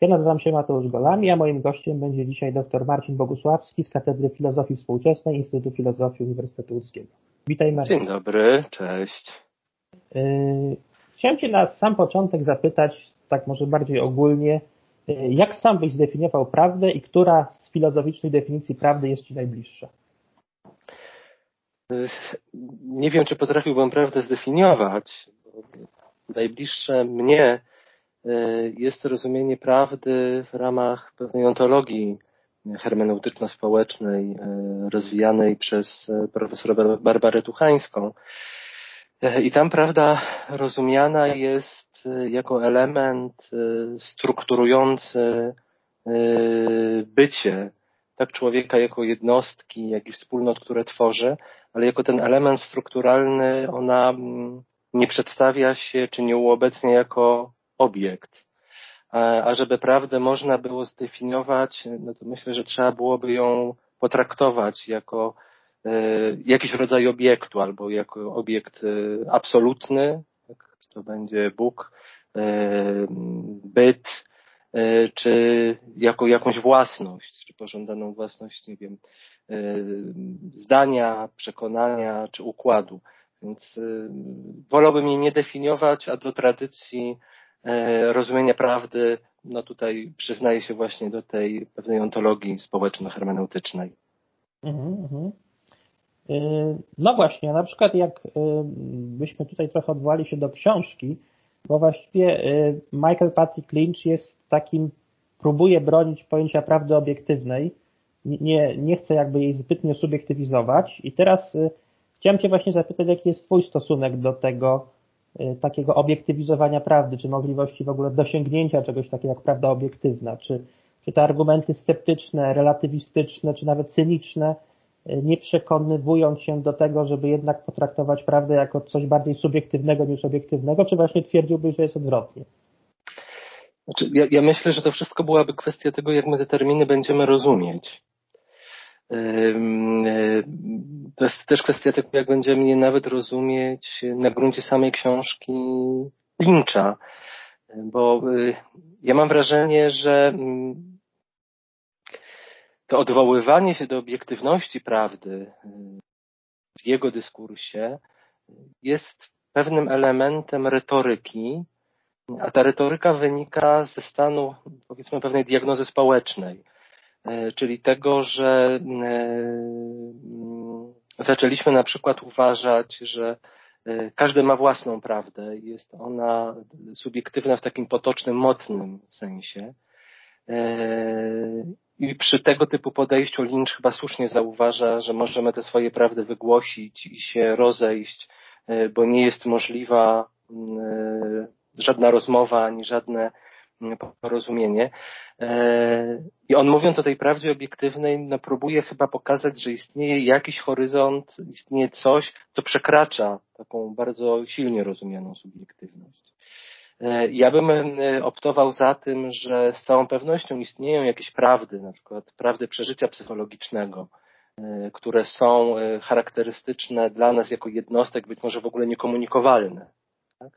Ja nazywam się Mateusz Golami, a moim gościem będzie dzisiaj dr Marcin Bogusławski z Katedry Filozofii Współczesnej Instytutu Filozofii Uniwersytetu Łódzkiego. Witaj Marcin. Dzień dobry, cześć. Yy, chciałem Cię na sam początek zapytać, tak może bardziej ogólnie, yy, jak sam byś zdefiniował prawdę i która z filozoficznych definicji prawdy jest Ci najbliższa? Yy, nie wiem, czy potrafiłbym prawdę zdefiniować. Najbliższe mnie jest rozumienie prawdy w ramach pewnej ontologii hermeneutyczno-społecznej rozwijanej przez profesora Barbarę Tuchańską. I tam prawda rozumiana jest jako element strukturujący bycie tak człowieka jako jednostki, jak i wspólnot, które tworzy, ale jako ten element strukturalny ona nie przedstawia się czy nie uobecnia jako obiekt. A żeby prawdę można było zdefiniować, no to myślę, że trzeba byłoby ją potraktować jako e, jakiś rodzaj obiektu albo jako obiekt e, absolutny, to będzie Bóg, e, byt, czy jako jakąś własność, czy pożądaną własność, nie wiem, zdania, przekonania, czy układu. Więc wolałbym jej nie definiować, a do tradycji rozumienia prawdy, no tutaj przyznaje się właśnie do tej pewnej ontologii społeczno-hermeneutycznej. Mhm, mhm. E, no właśnie, na przykład jak e, byśmy tutaj trochę odwołali się do książki, bo właściwie Michael Patrick Lynch jest takim, próbuje bronić pojęcia prawdy obiektywnej, nie, nie chce jakby jej zbytnio subiektywizować i teraz chciałem Cię właśnie zapytać, jaki jest Twój stosunek do tego, takiego obiektywizowania prawdy, czy możliwości w ogóle dosięgnięcia czegoś takiego jak prawda obiektywna, czy, czy te argumenty sceptyczne, relatywistyczne, czy nawet cyniczne y, nie przekonywują się do tego, żeby jednak potraktować prawdę jako coś bardziej subiektywnego niż obiektywnego, czy właśnie twierdziłbyś, że jest odwrotnie? Znaczy, ja, ja myślę, że to wszystko byłaby kwestia tego, jak my te terminy będziemy rozumieć. To jest też kwestia tego, jak będziemy je nawet rozumieć na gruncie samej książki Lyncha. Bo y, ja mam wrażenie, że to odwoływanie się do obiektywności prawdy y, w jego dyskursie jest pewnym elementem retoryki, a ta retoryka wynika ze stanu, powiedzmy, pewnej diagnozy społecznej E, czyli tego, że e, zaczęliśmy na przykład uważać, że e, każdy ma własną prawdę i jest ona subiektywna w takim potocznym, mocnym sensie. I przy tego typu podejściu Lynch chyba słusznie zauważa, że możemy te swoje prawdy wygłosić i się rozejść, bo nie jest możliwa żadna rozmowa ani żadne porozumienie. E, I on mówiąc o tej prawdzie obiektywnej, no próbuje chyba pokazać, że istnieje jakiś horyzont, istnieje coś, co przekracza taką bardzo silnie rozumianą subiektywność. E, ja bym e, optował za tym, że z całą pewnością istnieją jakieś prawdy, na przykład prawdy przeżycia psychologicznego, które są charakterystyczne dla nas jako jednostek, być może w ogóle niekomunikowalne. E,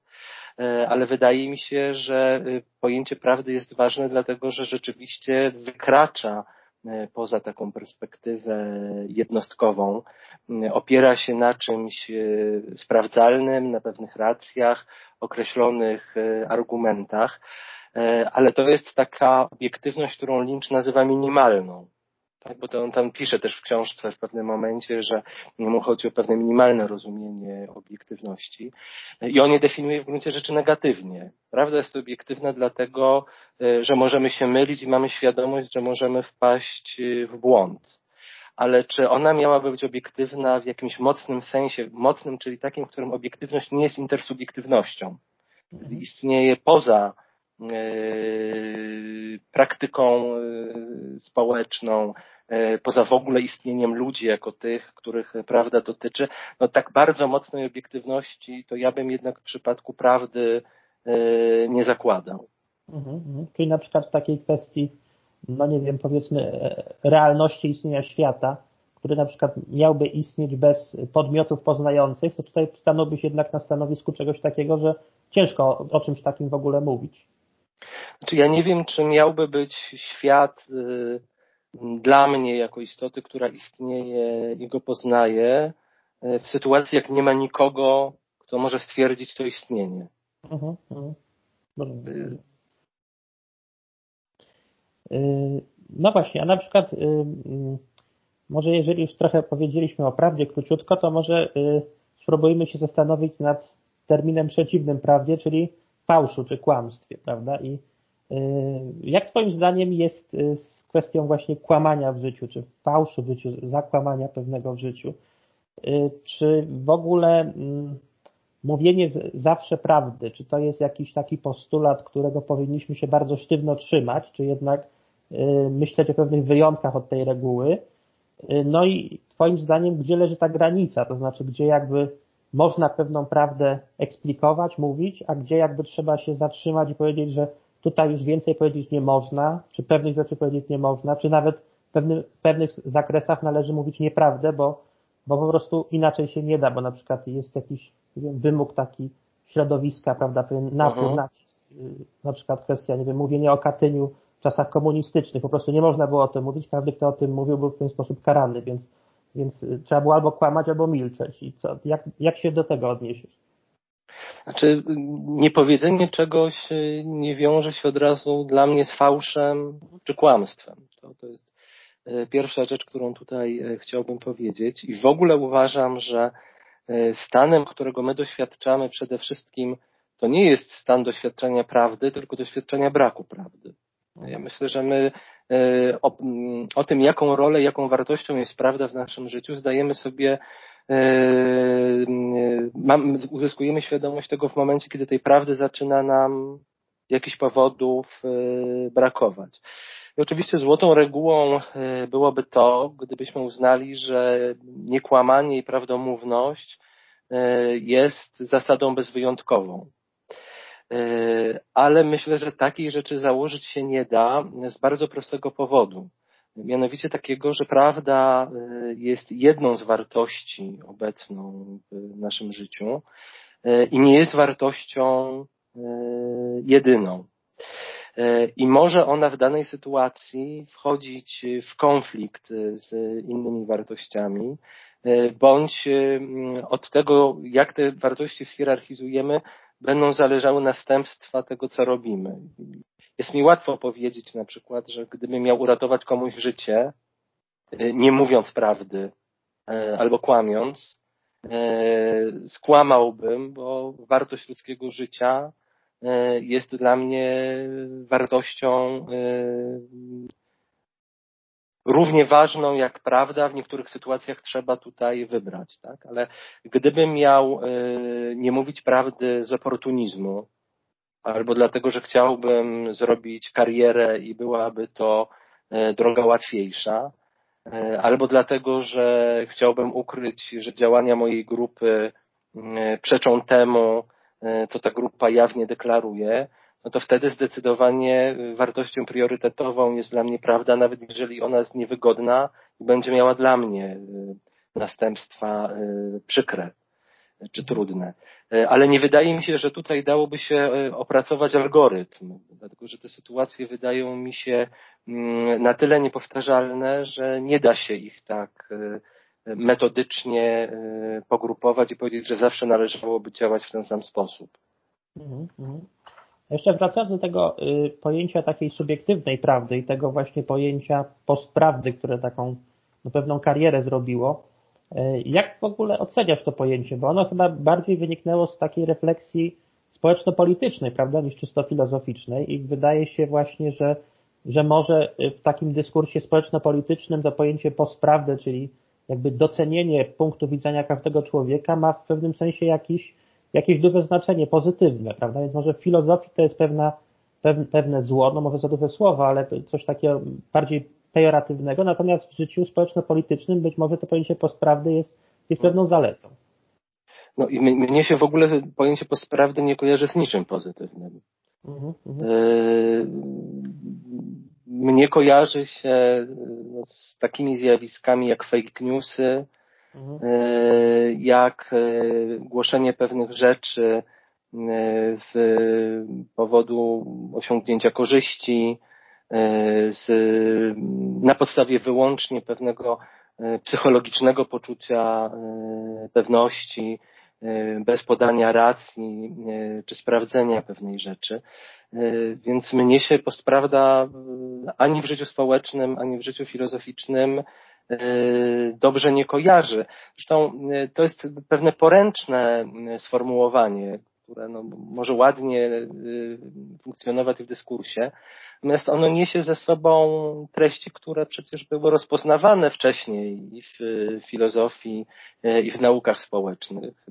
ale wydaje mi się, że y, pojęcie prawdy jest ważne, dlatego że rzeczywiście wykracza e, poza taką perspektywę jednostkową, e, opiera się na czymś sprawdzalnym, na pewnych racjach, określonych argumentach, ale to jest taka obiektywność, którą Lynch nazywa minimalną. Tak, bo to on tam pisze też w książce w pewnym momencie, że mu chodzi o pewne minimalne rozumienie obiektywności i on je definiuje w gruncie rzeczy negatywnie. Prawda jest obiektywna dlatego, e, że możemy się mylić i mamy świadomość, że możemy wpaść e, w błąd. Ale czy ona miałaby być obiektywna w jakimś mocnym sensie, mocnym, czyli takim, w którym obiektywność nie jest intersubiektywnością, istnieje poza praktyką e, społeczną, e, poza w ogóle istnieniem ludzi jako tych, których prawda dotyczy, no tak bardzo mocnej obiektywności, to ja bym jednak w przypadku prawdy nie zakładał. Mhm, mhm. Czyli na przykład w takiej kwestii, no nie wiem, powiedzmy realności istnienia świata, który na przykład miałby istnieć bez podmiotów poznających, to tutaj stanąłbyś jednak na stanowisku czegoś takiego, że ciężko o czymś takim w ogóle mówić. Znaczy ja nie wiem, czy miałby być świat y, dla mnie jako istoty, która istnieje i go poznaje, y, w sytuacji jak nie ma nikogo, kto może stwierdzić to istnienie. Uh-huh, uh-huh. No właśnie, a na przykład może jeżeli już trochę powiedzieliśmy o prawdzie króciutko, to może spróbujmy się zastanowić nad terminem przeciwnym prawdzie, czyli fałszu czy kłamstwie, prawda? I y, jak Twoim zdaniem jest y, z kwestią właśnie kłamania w życiu, czy fałszu w życiu, zakłamania pewnego w życiu? Y, czy w ogóle mm, mówienie zawsze prawdy, czy to jest jakiś taki postulat, którego powinniśmy się bardzo sztywno trzymać, czy jednak myśleć o pewnych wyjątkach od tej reguły? No i Twoim zdaniem, gdzie leży ta granica? To znaczy, gdzie jakby można pewną prawdę eksplikować, mówić, a gdzie jakby trzeba się zatrzymać i powiedzieć, że tutaj już więcej powiedzieć nie można, czy pewnych rzeczy powiedzieć nie można, czy nawet w pewnych, w pewnych zakresach należy mówić nieprawdę, bo, bo po prostu inaczej się nie da, bo na przykład jest jakiś wiem, wymóg taki środowiska, prawda, pewien napór, uh-huh. nacisk, y, na przykład kwestia, nie wiem, mówienia o Katyniu w czasach komunistycznych, po prostu nie można było o tym mówić, każdy, kto o tym mówił, był w ten sposób karany, więc więc y, trzeba było albo kłamać, albo milczeć. I co, jak, jak się do tego odniesiesz? Znaczy, niepowiedzenie czegoś y, nie wiąże się od razu dla mnie z fałszem czy kłamstwem. To, to jest y, pierwsza rzecz, którą tutaj chciałbym powiedzieć. I w ogóle uważam, że stanem, którego my doświadczamy przede wszystkim, to nie jest stan doświadczenia prawdy, tylko doświadczenia braku prawdy. Ja myślę, że my o, o, tym, jaką rolę, jaką wartością jest prawda w naszym życiu, zdajemy sobie, e, uzyskujemy świadomość tego w momencie, kiedy tej prawdy zaczyna nam jakichś powodów e, brakować. I oczywiście złotą regułą byłoby to, gdybyśmy uznali, że niekłamanie i prawdomówność jest zasadą bezwyjątkową. E, ale myślę, że takiej rzeczy założyć się nie da z bardzo prostego powodu. Mianowicie takiego, że prawda e, jest jedną z wartości obecną w naszym życiu e, i nie jest wartością jedyną. I może ona w danej sytuacji wchodzić w konflikt z innymi wartościami, bądź od tego, jak te wartości schierarchizujemy, będą zależały następstwa tego, co robimy. Jest mi łatwo powiedzieć na przykład, że gdybym miał uratować komuś życie, e, nie mówiąc prawdy e, albo kłamiąc, e, skłamałbym, bo wartość ludzkiego życia jest dla mnie wartością równie ważną jak prawda, w niektórych sytuacjach trzeba tutaj wybrać, tak? Ale gdybym miał y, nie mówić prawdy z oportunizmu, albo dlatego, że chciałbym zrobić karierę i byłaby to y, droga łatwiejsza, y, albo dlatego, że chciałbym ukryć, że działania mojej grupy przeczą temu, co ta grupa jawnie deklaruje, no to wtedy zdecydowanie wartością priorytetową jest dla mnie prawda, nawet jeżeli ona jest niewygodna i będzie miała dla mnie y, następstwa y, przykre czy trudne. Y, ale nie wydaje mi się, że tutaj dałoby się opracować algorytm, dlatego że te sytuacje wydają mi się mm, na tyle niepowtarzalne, że nie da się ich tak metodycznie pogrupować i powiedzieć, że zawsze należałoby działać w ten sam sposób. Mhm, mhm. Jeszcze wracając do tego y, pojęcia takiej subiektywnej prawdy i tego właśnie pojęcia postprawdy, które taką no, pewną karierę zrobiło, y, jak w ogóle oceniasz to pojęcie? Bo ono chyba bardziej wyniknęło z takiej refleksji społeczno-politycznej, prawda, niż czysto filozoficznej i wydaje się właśnie, że, że może w takim dyskursie społeczno-politycznym to pojęcie postprawdy, czyli jakby docenienie punktu widzenia każdego człowieka ma w pewnym sensie jakiś jakieś duże znaczenie pozytywne, prawda? Więc może w filozofii to jest pewna, pewne zło, no może za duże słowo, ale coś takiego bardziej pejoratywnego, natomiast w życiu społeczno-politycznym być może to pojęcie postprawdy jest, jest pewną zaletą. No i mnie się w ogóle pojęcie postprawdy nie kojarzy z niczym pozytywnym. Mhm, mhm. E, mnie kojarzy się no, z takimi zjawiskami jak fake newsy, Mhm. E, jak e, głoszenie pewnych rzeczy z powodu osiągnięcia korzyści, z, na podstawie wyłącznie pewnego psychologicznego poczucia pewności, bez podania racji czy sprawdzenia pewnej rzeczy. Więc mnie się postprawda ani w życiu społecznym, ani w życiu filozoficznym dobrze nie kojarzy. Zresztą to jest pewne poręczne sformułowanie, które no, może ładnie funkcjonować w dyskursie, natomiast ono niesie ze sobą treści, które przecież były rozpoznawane wcześniej i w filozofii, i w naukach społecznych,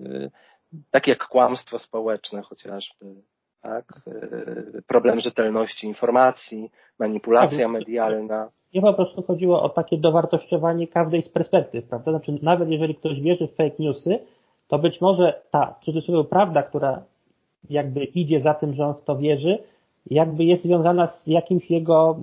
tak jak kłamstwo społeczne chociażby, tak? problem rzetelności informacji, manipulacja tak, medialna. Nie po prostu chodziło o takie dowartościowanie każdej z perspektyw, prawda? Znaczy, nawet jeżeli ktoś wierzy w fake newsy, to być może ta, w cudzysłowie, prawda, która jakby idzie za tym, że on w to wierzy, jakby jest związana z jakimś jego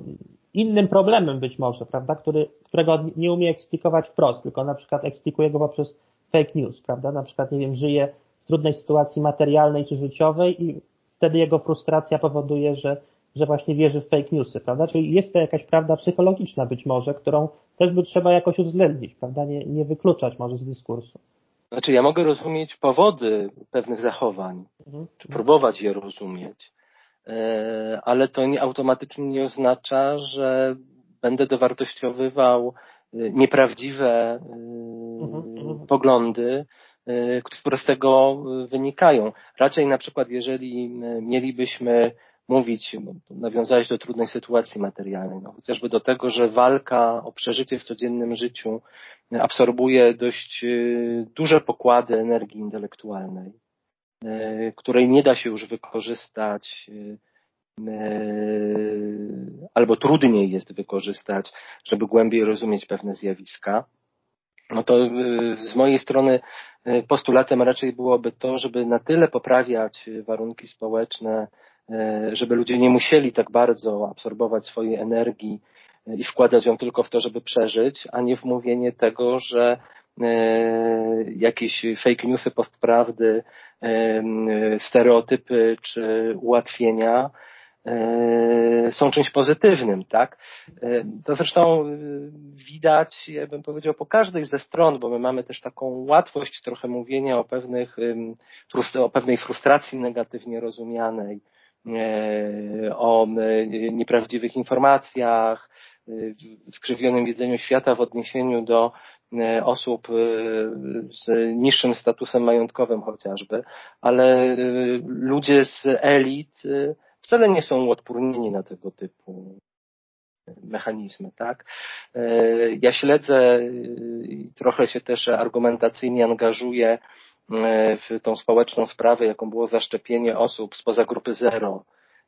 innym problemem być może, prawda, który, którego nie umie eksplikować wprost, tylko na przykład eksplikuje go poprzez fake news, prawda, na przykład, nie wiem, żyje w trudnej sytuacji materialnej czy życiowej i wtedy jego frustracja powoduje, że, że właśnie wierzy w fake newsy, prawda, czyli jest to jakaś prawda psychologiczna być może, którą też by trzeba jakoś uwzględnić, prawda, nie, nie wykluczać może z dyskursu. Znaczy, ja mogę rozumieć powody pewnych zachowań, mhm. czy próbować je rozumieć, e, ale to nie automatycznie nie oznacza, że będę dowartościowywał e, nieprawdziwe e, mhm, mhm. poglądy, które z tego wynikają. Raczej na przykład, jeżeli mielibyśmy mówić, nawiązałeś do trudnej sytuacji materialnej, no, chociażby do tego, że walka o przeżycie w codziennym życiu absorbuje dość y, duże pokłady energii intelektualnej, y, której nie da się już wykorzystać y, albo trudniej jest wykorzystać, żeby głębiej rozumieć pewne zjawiska, no to z mojej strony postulatem raczej byłoby to, żeby na tyle poprawiać warunki społeczne, żeby ludzie nie musieli tak bardzo absorbować swojej energii i wkładać ją tylko w to, żeby przeżyć, a nie w mówienie tego, że jakieś fake newsy, postprawdy, stereotypy czy ułatwienia są czymś pozytywnym, tak? To zresztą widać, ja bym powiedział, po każdej ze stron, bo my mamy też taką łatwość trochę mówienia o pewnych, o pewnej frustracji negatywnie rozumianej, o nieprawdziwych informacjach, skrzywionym widzeniu świata w odniesieniu do e, osób e, z niższym statusem majątkowym chociażby, ale e, ludzie z elit wcale nie są odpornieni na tego typu mechanizmy, tak? Ja śledzę i trochę się też argumentacyjnie angażuję w tą społeczną sprawę, jaką było zaszczepienie osób spoza grupy zero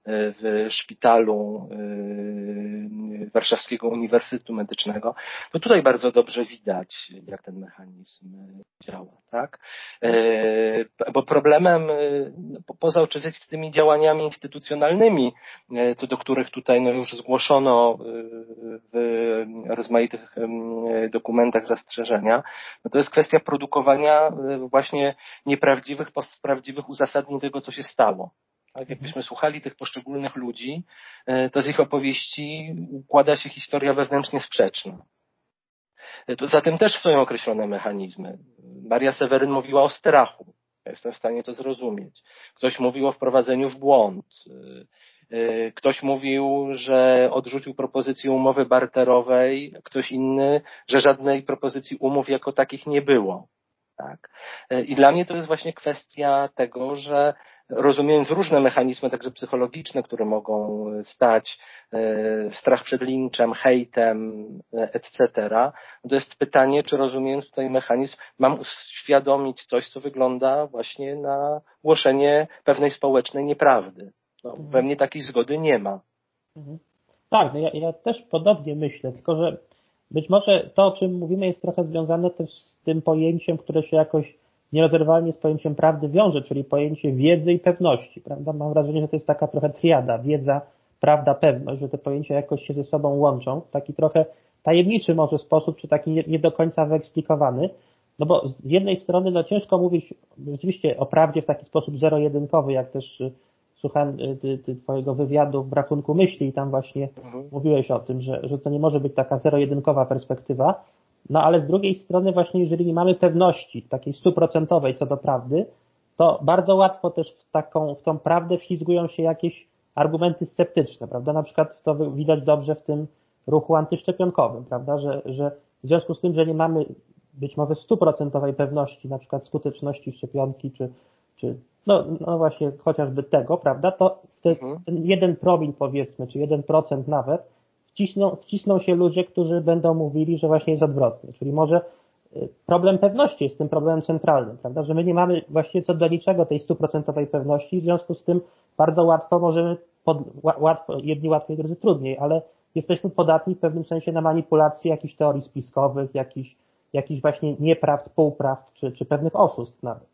w szpitalu y, Warszawskiego Uniwersytetu Medycznego, to tutaj bardzo dobrze widać, jak ten mechanizm działa, tak? Y, bo problemem, y, poza oczywiście z tymi działaniami instytucjonalnymi, co do których tutaj no już zgłoszono w rozmaitych dokumentach zastrzeżenia, no to jest kwestia produkowania właśnie nieprawdziwych, prawdziwych uzasadnień tego, co się stało. Tak, jakbyśmy słuchali tych poszczególnych ludzi, e, to z ich opowieści układa się historia wewnętrznie sprzeczna. E, to za tym też stoją określone mechanizmy. Maria Seweryn mówiła o strachu. Jestem w stanie to zrozumieć. Ktoś mówił o wprowadzeniu w błąd. E, ktoś mówił, że odrzucił propozycję umowy barterowej, ktoś inny, że żadnej propozycji umów jako takich nie było. Tak. I dla mnie to jest właśnie kwestia tego, że rozumiejąc różne mechanizmy, także psychologiczne, które mogą stać, e, strach przed linczem, hejtem, e, etc., to jest pytanie, czy rozumiejąc tutaj mechanizm, mam uświadomić coś, co wygląda właśnie na głoszenie pewnej społecznej nieprawdy. No, mhm. Pewnie takiej zgody nie ma. Mhm. Tak, no ja, ja też podobnie myślę, tylko że być może to, o czym mówimy, jest trochę związane też z tym pojęciem, które się jakoś nierozerwalnie z pojęciem prawdy wiąże, czyli pojęcie wiedzy i pewności, prawda? Mam wrażenie, że to jest taka trochę triada, wiedza, prawda, pewność, że te pojęcia jakoś się ze sobą łączą, taki trochę tajemniczy może sposób, czy taki nie, nie do końca wyeksplikowany, no bo z jednej strony no ciężko mówić rzeczywiście o prawdzie w taki sposób zero-jedynkowy, jak też y, słuchałem y, ty, ty twojego wywiadu w Brakunku Myśli i tam właśnie mhm. mówiłeś o tym, że, że to nie może być taka zero-jedynkowa perspektywa, no ale z drugiej strony właśnie jeżeli nie mamy pewności takiej stuprocentowej co do prawdy, to bardzo łatwo też w taką, w tą prawdę wślizgują się jakieś argumenty sceptyczne, prawda? Na przykład to widać dobrze w tym ruchu antyszczepionkowym, prawda? Że, że w związku z tym, że nie mamy być może stuprocentowej pewności na przykład skuteczności szczepionki, czy, czy no, no właśnie chociażby tego, prawda, to mhm. ten jeden promil powiedzmy, czy jeden procent nawet, wcisną, wcisną się ludzie, którzy będą mówili, że właśnie jest odwrotnie. Czyli może y, problem pewności jest tym problemem centralnym, prawda, że my nie mamy właściwie co do niczego tej stuprocentowej pewności, w związku z tym bardzo łatwo możemy, pod, łatwo, jedni łatwiej, drudzy trudniej, ale jesteśmy podatni w pewnym sensie na manipulację jakichś teorii spiskowych, jakichś, jakichś właśnie nieprawd, półprawd, czy, czy pewnych oszustw nawet.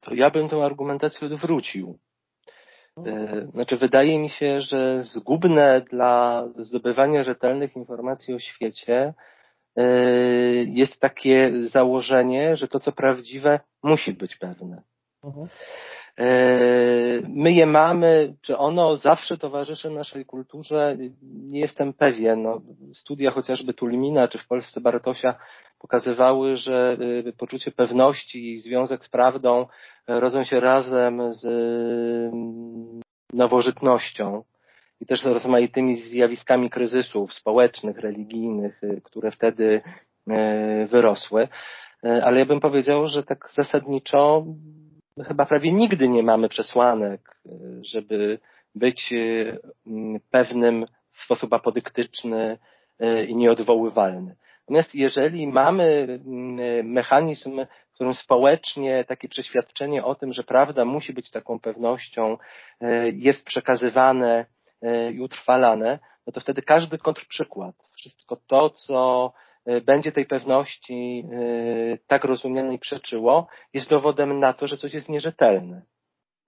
To ja bym tę argumentację odwrócił. E, znaczy, wydaje mi się, że zgubne dla zdobywania rzetelnych informacji o świecie e, jest takie założenie, że to, co prawdziwe, musi być pewne. Mhm. E, my je mamy, czy ono zawsze towarzyszy naszej kulturze, nie jestem pewien. No, studia chociażby Tulmina, czy w Polsce Bartosia pokazywały, że poczucie pewności i związek z prawdą rodzą się razem z nowożytnością i też rozmaitymi zjawiskami kryzysów społecznych, religijnych, y, które wtedy y, wyrosły. Ale ja bym powiedział, że tak zasadniczo chyba prawie nigdy nie mamy przesłanek, żeby być pewnym w sposób apodyktyczny i nieodwoływalny. Natomiast jeżeli mamy mechanizm, w którym społecznie takie przeświadczenie o tym, że prawda musi być taką pewnością, e, jest przekazywane e, i utrwalane, no to wtedy każdy kontrprzykład, wszystko to, co e, będzie tej pewności tak rozumianej przeczyło, jest dowodem na to, że coś jest nierzetelne.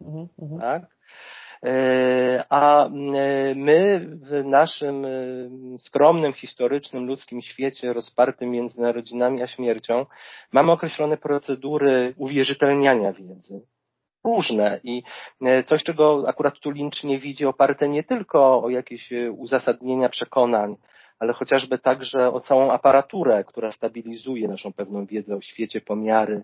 Mhm, mhm. tak? E, a e, my w naszym e, skromnym, historycznym, ludzkim świecie rozpartym między narodzinami a śmiercią mamy określone procedury uwierzytelniania wiedzy. Różne i coś, czego akurat tu Lynch nie widzi, oparte nie tylko o jakieś uzasadnienia przekonań, ale chociażby także o całą aparaturę, która stabilizuje naszą pewną wiedzę o świecie, pomiary,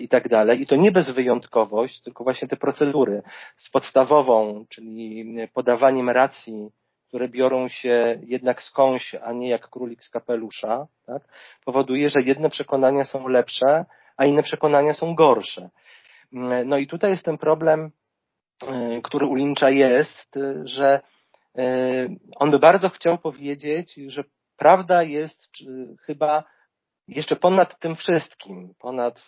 i tak dalej. I to nie bezwyjątkowość, tylko właśnie te procedury z podstawową, czyli podawaniem racji, które biorą się jednak skądś, a nie jak królik z kapelusza, tak, powoduje, że jedne przekonania są lepsze, a inne przekonania są gorsze. No i tutaj jest ten problem, e, który u Lyncha jest, że e, on by bardzo chciał powiedzieć, że prawda jest chyba jeszcze ponad tym wszystkim, ponad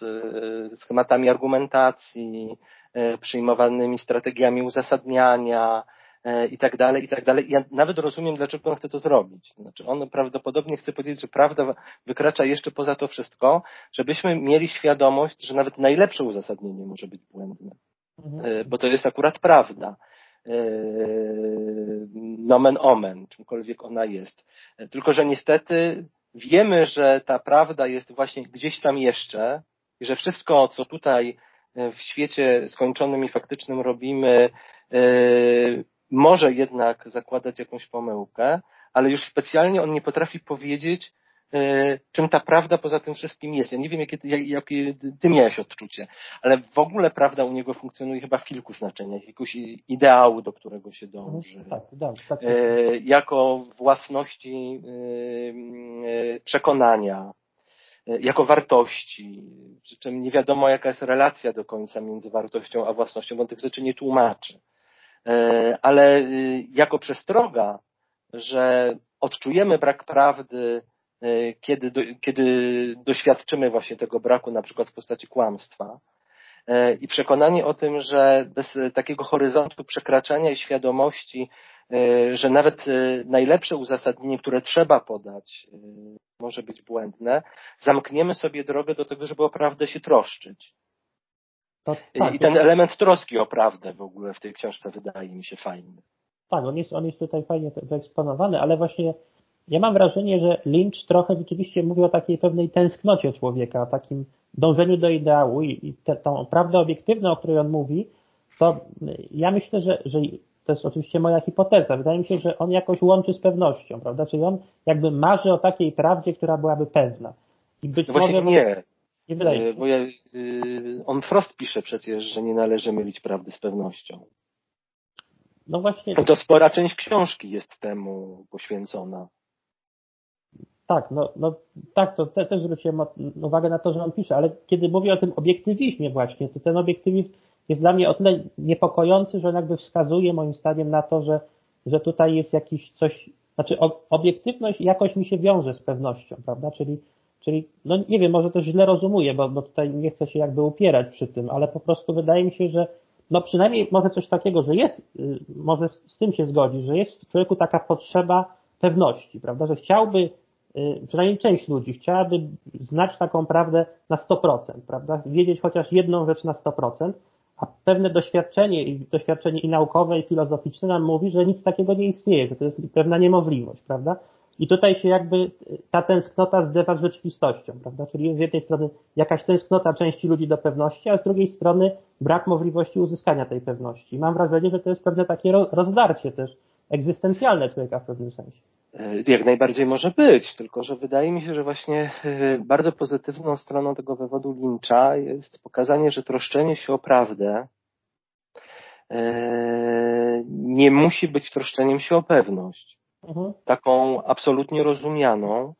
e, schematami argumentacji, e, przyjmowanymi strategiami uzasadniania e, i tak dalej, i tak dalej. Ja nawet rozumiem, dlaczego on chce to zrobić. Znaczy on prawdopodobnie chce powiedzieć, że prawda wykracza jeszcze poza to wszystko, żebyśmy mieli świadomość, że nawet najlepsze uzasadnienie może być błędne. Mhm. Bo to jest akurat prawda nomen omen, czymkolwiek ona jest. Tylko, że niestety wiemy, że ta prawda jest właśnie gdzieś tam jeszcze że wszystko, co tutaj e, w świecie skończonym i faktycznym robimy, e, może jednak zakładać jakąś pomyłkę, ale już specjalnie on nie potrafi powiedzieć, czym ta prawda poza tym wszystkim jest. Ja nie wiem, jakie, jakie ty miałeś odczucie, ale w ogóle prawda u niego funkcjonuje chyba w kilku znaczeniach. Jakiegoś ideału, do którego się dąży. Tak, tak, tak. E, jako własności e, przekonania, jako wartości, przy czym nie wiadomo jaka jest relacja do końca między wartością a własnością, bo on tych rzeczy nie tłumaczy. Ale jako przestroga, że odczujemy brak prawdy E, kiedy, do, kiedy doświadczymy właśnie tego braku, na przykład w postaci kłamstwa. E, I przekonanie o tym, że bez takiego horyzontu przekraczania i świadomości, e, że nawet najlepsze uzasadnienie, które trzeba podać, może być błędne, zamkniemy sobie drogę do tego, żeby o prawdę się troszczyć. To, tak, I ten element troski o prawdę w ogóle w tej książce wydaje mi się fajny. Tak, on jest, on jest tutaj fajnie wyeksponowany, ale właśnie ja mam wrażenie, że Lynch trochę rzeczywiście mówi o takiej pewnej tęsknocie człowieka, o takim dążeniu do ideału i, i te, tą prawdę obiektywną, o której on mówi, to ja myślę, że, że to jest oczywiście moja hipoteza. Wydaje mi się, że on jakoś łączy z pewnością, prawda? Czyli on jakby marzy o takiej prawdzie, która byłaby pewna. I być no może nie. Nie wydaje się. Bo ja, y, on Frost pisze przecież, że nie należy mylić prawdy z pewnością. No właśnie. To spora część książki jest temu poświęcona. Tak, no, no tak, to te, też zwróciłem uwagę na to, że on pisze, ale kiedy mówi o tym obiektywizmie właśnie, to ten obiektywizm jest dla mnie o tyle niepokojący, że on jakby wskazuje moim zdaniem na to, że, że tutaj jest jakiś coś, znaczy obiektywność jakoś mi się wiąże z pewnością, prawda? Czyli, czyli no nie wiem, może to źle rozumuję, bo, bo tutaj nie chcę się jakby upierać przy tym, ale po prostu wydaje mi się, że no przynajmniej może coś takiego, że jest, y, może z tym się zgodzi, że jest w człowieku taka potrzeba pewności, prawda? Że chciałby przynajmniej część ludzi chciałaby znać taką prawdę na 100%, prawda? Wiedzieć chociaż jedną rzecz na 100%, a pewne doświadczenie, i doświadczenie i naukowe, i filozoficzne nam mówi, że nic takiego nie istnieje, że to jest pewna niemożliwość, prawda? I tutaj się jakby ta tęsknota zdewa z rzeczywistością, prawda? Czyli z jednej strony jakaś tęsknota części ludzi do pewności, a z drugiej strony brak możliwości uzyskania tej pewności. Mam wrażenie, że to jest pewne takie rozdarcie też egzystencjalne człowieka w pewnym sensie. E, jak najbardziej może być, tylko że wydaje mi się, że właśnie e, bardzo pozytywną stroną tego wywodu Lyncha jest pokazanie, że troszczenie się o prawdę e, nie musi być troszczeniem się o pewność. Mhm. Taką absolutnie rozumianą,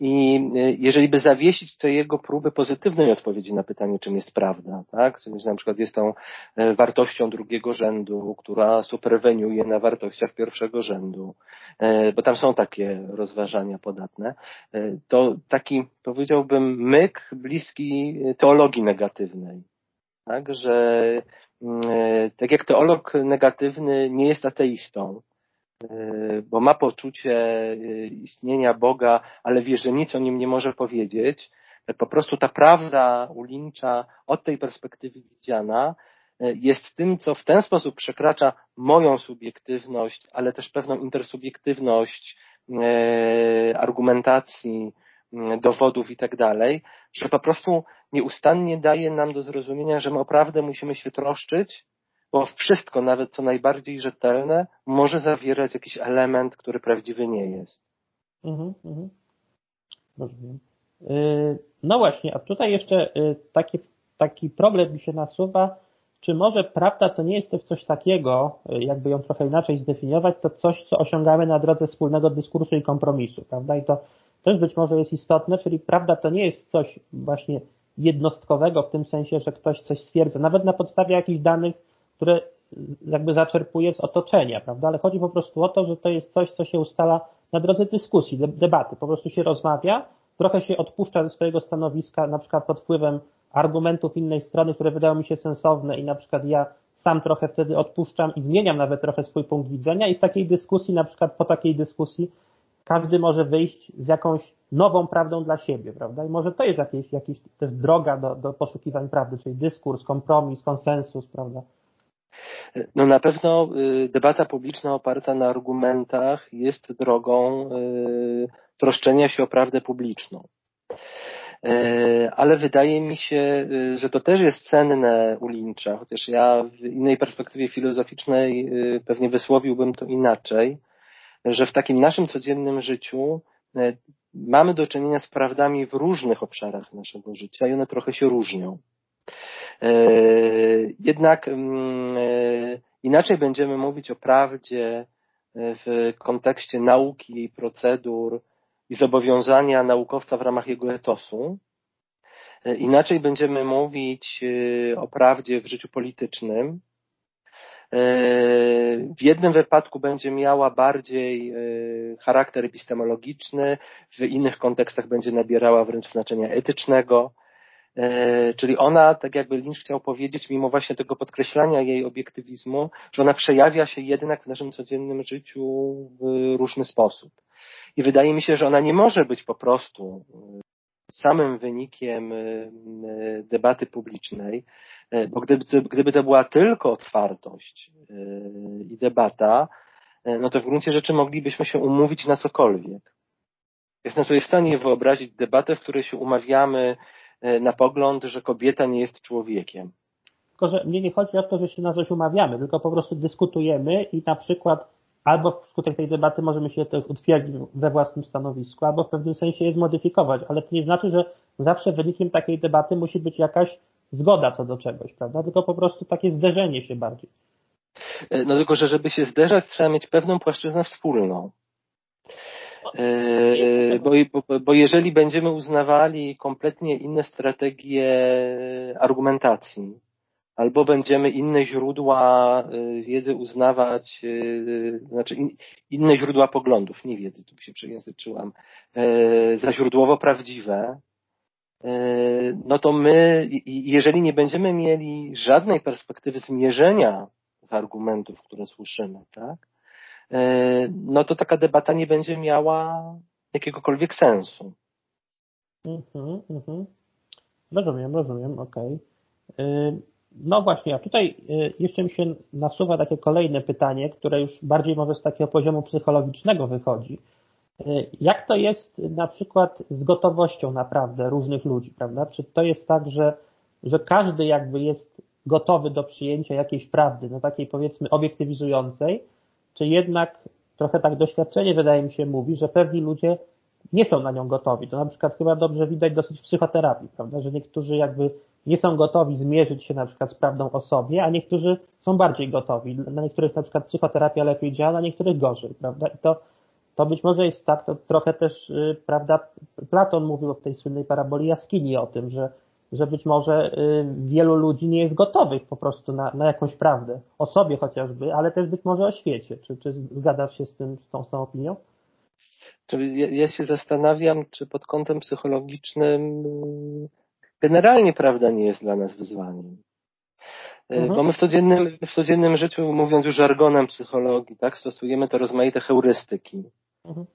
i jeżeli by zawiesić te jego próby pozytywnej odpowiedzi na pytanie, czym jest prawda, tak? Czyli na przykład jest tą e, wartością drugiego rzędu, która superweniuje na wartościach pierwszego rzędu, e, bo tam są takie rozważania podatne, e, to taki, powiedziałbym, myk bliski teologii negatywnej. Tak, że mm, tak jak teolog negatywny nie jest ateistą, E, bo ma poczucie e, istnienia Boga, ale wie, że nic o nim nie może powiedzieć, po prostu ta prawda u od tej perspektywy widziana e, jest tym, co w ten sposób przekracza moją subiektywność, ale też pewną intersubiektywność argumentacji, dowodów i tak dalej, że po prostu nieustannie daje nam do zrozumienia, że my o prawdę musimy się troszczyć, bo wszystko, nawet co najbardziej rzetelne, może zawierać jakiś element, który prawdziwy nie jest. Mhm, mhm. Rozumiem. Y, no właśnie, a tutaj jeszcze y, taki, taki problem mi się nasuwa, czy może prawda to nie jest też coś takiego, y, jakby ją trochę inaczej zdefiniować, to coś, co osiągamy na drodze wspólnego dyskursu i kompromisu, prawda? I to też być może jest istotne, czyli prawda to nie jest coś właśnie jednostkowego w tym sensie, że ktoś coś stwierdza, nawet na podstawie jakichś danych które jakby zaczerpuje z otoczenia, prawda? Ale chodzi po prostu o to, że to jest coś, co się ustala na drodze dyskusji, debaty. Po prostu się rozmawia, trochę się odpuszcza ze swojego stanowiska, na przykład pod wpływem argumentów innej strony, które wydają mi się sensowne i na przykład ja sam trochę wtedy odpuszczam i zmieniam nawet trochę swój punkt widzenia i w takiej dyskusji, na przykład po takiej dyskusji każdy może wyjść z jakąś nową prawdą dla siebie, prawda? I może to jest jakieś, jakieś też droga do, do poszukiwań prawdy, czyli dyskurs, kompromis, konsensus, prawda? No na pewno y, debata publiczna oparta na argumentach jest drogą y, troszczenia się o prawdę publiczną. Y, ale wydaje mi się, że to też jest cenne u Lyncha, chociaż ja w innej perspektywie filozoficznej pewnie wysłowiłbym to inaczej, że w takim naszym codziennym życiu mamy do czynienia z prawdami w różnych obszarach naszego życia i one trochę się różnią. E, jednak mm, e, inaczej będziemy mówić o prawdzie w kontekście nauki, procedur i zobowiązania naukowca w ramach jego etosu. E, inaczej będziemy mówić o prawdzie w życiu politycznym. W jednym wypadku będzie miała bardziej charakter epistemologiczny, w innych kontekstach będzie nabierała wręcz znaczenia etycznego. E, czyli ona, tak jakby Lynch chciał powiedzieć, mimo właśnie tego podkreślania jej obiektywizmu, że ona przejawia się jednak w naszym codziennym życiu w różny sposób. I wydaje mi się, że ona nie może być po prostu e, samym wynikiem e, debaty publicznej, bo gdyby, gdyby to była tylko otwartość i debata, no to w gruncie rzeczy moglibyśmy się umówić na cokolwiek. Jestem sobie w stanie wyobrazić debatę, w której się umawiamy na pogląd, że kobieta nie jest człowiekiem. Tylko, że mnie nie chodzi o to, że się na coś umawiamy, tylko po prostu dyskutujemy i na przykład albo wskutek tej debaty możemy się też utwierdzić we własnym stanowisku, albo w pewnym sensie je zmodyfikować, ale to nie znaczy, że zawsze wynikiem takiej debaty musi być jakaś zgoda co do czegoś, prawda? Tylko po prostu takie zderzenie się bardziej. E, no tylko, że żeby się zderzać, trzeba mieć pewną płaszczyznę wspólną. E, bo, bo, jeżeli będziemy uznawali kompletnie inne strategie argumentacji, albo będziemy inne źródła y, wiedzy uznawać, y, znaczy inne źródła poglądów, nie wiedzy, tu się przejęzyczyłam, za źródłowo prawdziwe, no to my, jeżeli nie będziemy mieli żadnej perspektywy zmierzenia tych argumentów, które słyszymy, tak, no to taka debata nie będzie miała jakiegokolwiek sensu. Mhm, mhm. Rozumiem, rozumiem, okej. Okay. No właśnie, a tutaj y, jeszcze mi się nasuwa takie kolejne pytanie, które już bardziej może z takiego poziomu psychologicznego wychodzi. Jak to jest na przykład z gotowością naprawdę różnych ludzi, prawda? Czy to jest tak, że, że każdy jakby jest gotowy do przyjęcia jakiejś prawdy, no takiej powiedzmy obiektywizującej, czy jednak trochę tak doświadczenie wydaje mi się mówi, że pewni ludzie nie są na nią gotowi. To na przykład chyba dobrze widać dosyć w psychoterapii, prawda, że niektórzy jakby nie są gotowi zmierzyć się na przykład z prawdą o sobie, a niektórzy są bardziej gotowi. Na niektórych na przykład psychoterapia lepiej działa, na niektórych gorzej, prawda? I to, to być może jest tak, to trochę też, y, prawda, Platon mówił w tej słynnej paraboli jaskini o tym, że, że być może y, wielu ludzi nie jest gotowych po prostu na, na jakąś prawdę, o sobie chociażby, ale też być może o świecie. Czy, czy zgadzasz się z tym, z tą, z tą opinią? Ja, ja się zastanawiam, czy pod kątem psychologicznym generalnie prawda nie jest dla nas wyzwaniem. E, mhm. Bo my w codziennym, w codziennym życiu, mówiąc już żargonem psychologii, tak, stosujemy te rozmaite heurystyki, mhm.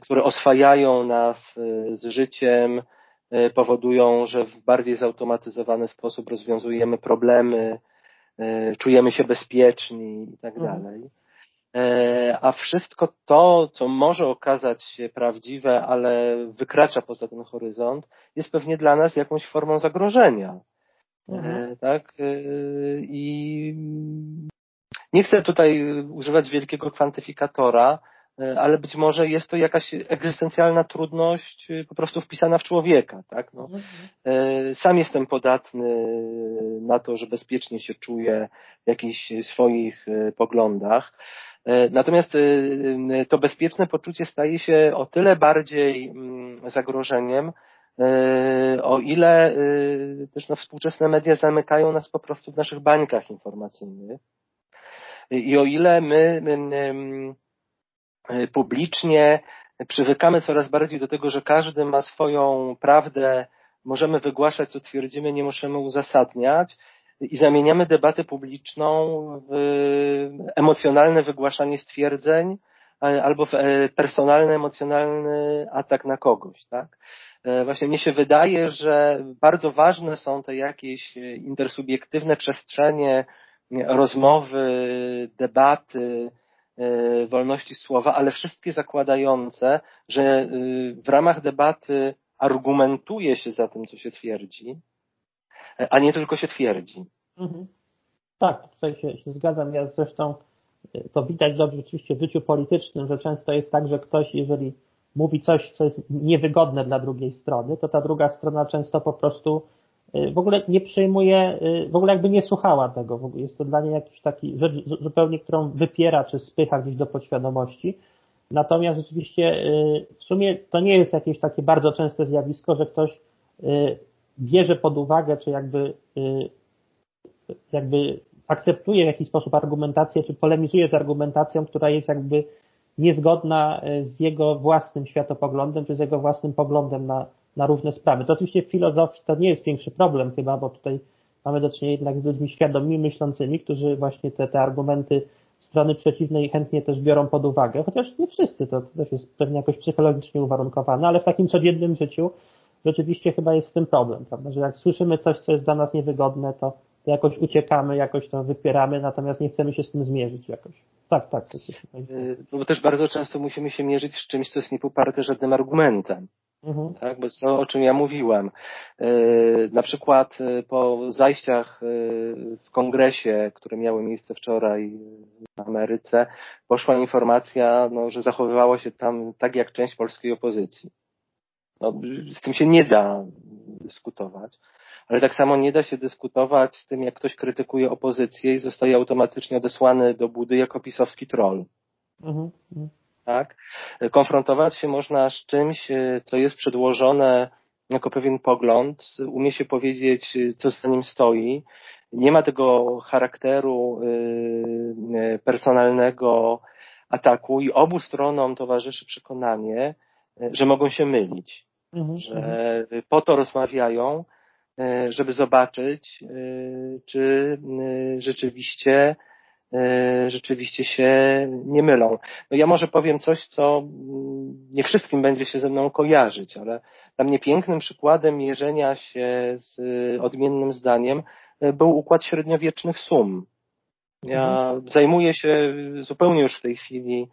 Które oswajają nas z życiem, powodują, że w bardziej zautomatyzowany sposób rozwiązujemy problemy, czujemy się bezpieczni i tak mhm. dalej. E, a wszystko to, co może okazać się prawdziwe, ale wykracza poza ten horyzont, jest pewnie dla nas jakąś formą zagrożenia. E, mhm. Tak? E, I nie chcę tutaj używać wielkiego kwantyfikatora, ale być może jest to jakaś egzystencjalna trudność po prostu wpisana w człowieka. Tak? No, mhm. sam jestem podatny na to, że bezpiecznie się czuję w jakichś swoich poglądach. E, natomiast e, e, to bezpieczne poczucie staje się o tyle bardziej mm, zagrożeniem, o ile też no, współczesne media zamykają nas po prostu w naszych bańkach informacyjnych. I o ile my, my publicznie. Przywykamy coraz bardziej do tego, że każdy ma swoją prawdę, możemy wygłaszać, co twierdzimy, nie możemy uzasadniać, i zamieniamy debatę publiczną w emocjonalne wygłaszanie stwierdzeń albo w e, personalny, emocjonalny atak na kogoś, tak? E, właśnie mnie się wydaje, że bardzo ważne są te jakieś intersubiektywne przestrzenie rozmowy, debaty, e, wolności słowa, ale wszystkie zakładające, że w ramach debaty argumentuje się za tym, co się twierdzi, a nie tylko się twierdzi. Mhm. Tak, tutaj się, się zgadzam. Ja zresztą e, to widać dobrze oczywiście w życiu politycznym, że często jest tak, że ktoś, jeżeli mówi coś, co jest niewygodne dla drugiej strony, to ta druga strona często po prostu e, w ogóle nie przyjmuje, e, w ogóle jakby nie słuchała tego. Jest to dla niej jakiś taki rzecz zupełnie, którą wypiera czy spycha gdzieś do podświadomości. Natomiast rzeczywiście w sumie to nie jest jakieś takie bardzo częste zjawisko, że ktoś bierze pod uwagę, czy jakby, y, jakby akceptuje w jakiś sposób argumentację, czy polemizuje z argumentacją, która jest jakby niezgodna y, z jego własnym światopoglądem, czy z jego własnym poglądem na, na różne sprawy. To oczywiście w filozofii to nie jest większy problem chyba, bo tutaj mamy do czynienia jednak z ludźmi świadomymi, myślącymi, którzy właśnie te, te argumenty strony przeciwnej chętnie też biorą pod uwagę, chociaż nie wszyscy, to, to też jest pewnie jakoś psychologicznie uwarunkowane, ale w takim codziennym życiu rzeczywiście chyba jest z tym problem, prawda? Że jak słyszymy coś, co jest dla nas niewygodne, to, to jakoś uciekamy, jakoś to wypieramy, natomiast nie chcemy się z tym zmierzyć jakoś. Tak, tak. Bo też bardzo często musimy się mierzyć z czymś, co jest niepoparte żadnym argumentem. Mhm. Tak, bo to o czym ja mówiłem. Na przykład po zajściach w kongresie, które miały miejsce wczoraj w Ameryce, poszła informacja, no, że zachowywało się tam tak jak część polskiej opozycji. No, z tym się nie da dyskutować. Ale tak samo nie da się dyskutować z tym, jak ktoś krytykuje opozycję i zostaje automatycznie odesłany do budy jako pisowski troll. Mhm. Tak? Konfrontować się można z czymś, co jest przedłożone jako pewien pogląd, umie się powiedzieć, co za nim stoi. Nie ma tego charakteru y, personalnego ataku i obu stronom towarzyszy przekonanie, że mogą się mylić. Mhm. Że mhm. po to rozmawiają, E, żeby zobaczyć, e, czy e, rzeczywiście rzeczywiście się nie mylą. No ja może powiem coś, co mm, nie wszystkim będzie się ze mną kojarzyć, ale dla mnie pięknym przykładem mierzenia się z odmiennym zdaniem był układ średniowiecznych sum. Ja mhm. zajmuję się zupełnie już w tej chwili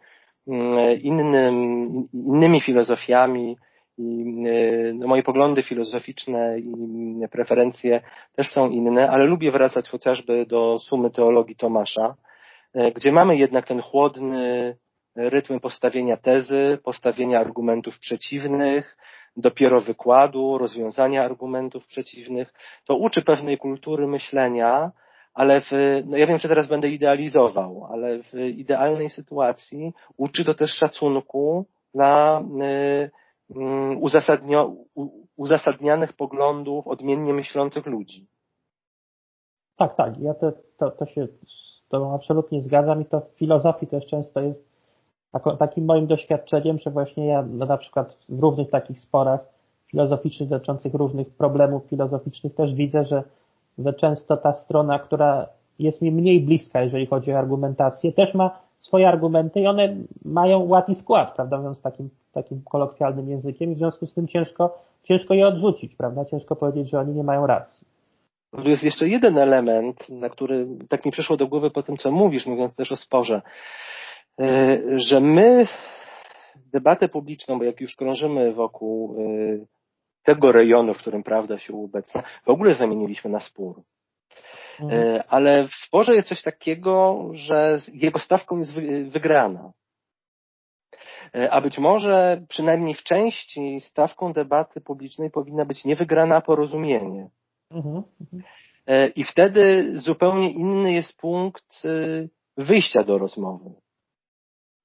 mm, innym, innymi filozofiami, i e, no, moje poglądy filozoficzne i preferencje też są inne, ale lubię wracać chociażby do sumy teologii Tomasza, e, gdzie mamy jednak ten chłodny rytm postawienia tezy, postawienia argumentów przeciwnych, dopiero wykładu, rozwiązania argumentów przeciwnych. To uczy pewnej kultury myślenia, ale w, no ja wiem, że teraz będę idealizował, ale w idealnej sytuacji uczy to też szacunku dla y, Mm, uzasadnio, uzasadnianych poglądów odmiennie myślących ludzi. Tak, tak. Ja to, to się Tobą absolutnie zgadzam i to w filozofii też często jest takim moim doświadczeniem, że właśnie ja na przykład w różnych takich sporach filozoficznych dotyczących różnych problemów filozoficznych też widzę, że, że często ta strona, która jest mi mniej bliska, jeżeli chodzi o argumentację, też ma swoje argumenty i one mają ład i skład, prawda, mówiąc takim, takim kolokwialnym językiem i w związku z tym ciężko, ciężko je odrzucić, prawda, ciężko powiedzieć, że oni nie mają racji. Tu jest jeszcze jeden element, na który tak mi przyszło do głowy po tym, co mówisz, mówiąc też o sporze, e, że my debatę publiczną, bo jak już krążymy wokół e, tego rejonu, w którym prawda się obecna, w ogóle zamieniliśmy na spór. Mhm. E, ale w sporze jest coś takiego, że jego stawką jest wygrana. A być może przynajmniej w części stawką debaty publicznej powinna być nie wygrana, a porozumienie. Mhm. E, I wtedy zupełnie inny jest punkt wyjścia do rozmowy.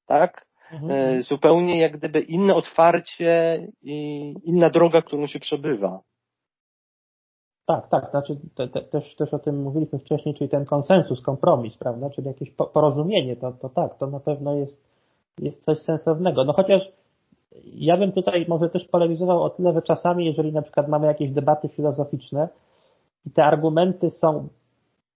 Tak? Mhm. Zupełnie jak gdyby inne otwarcie i inna droga, którą się przebywa. Tak, tak, znaczy te, te, też, też o tym mówiliśmy wcześniej, czyli ten konsensus, kompromis, prawda, czyli jakieś porozumienie, to, to tak, to na pewno jest, jest coś sensownego. No chociaż ja bym tutaj może też polemizował o tyle, że czasami, jeżeli na przykład mamy jakieś debaty filozoficzne i te argumenty są,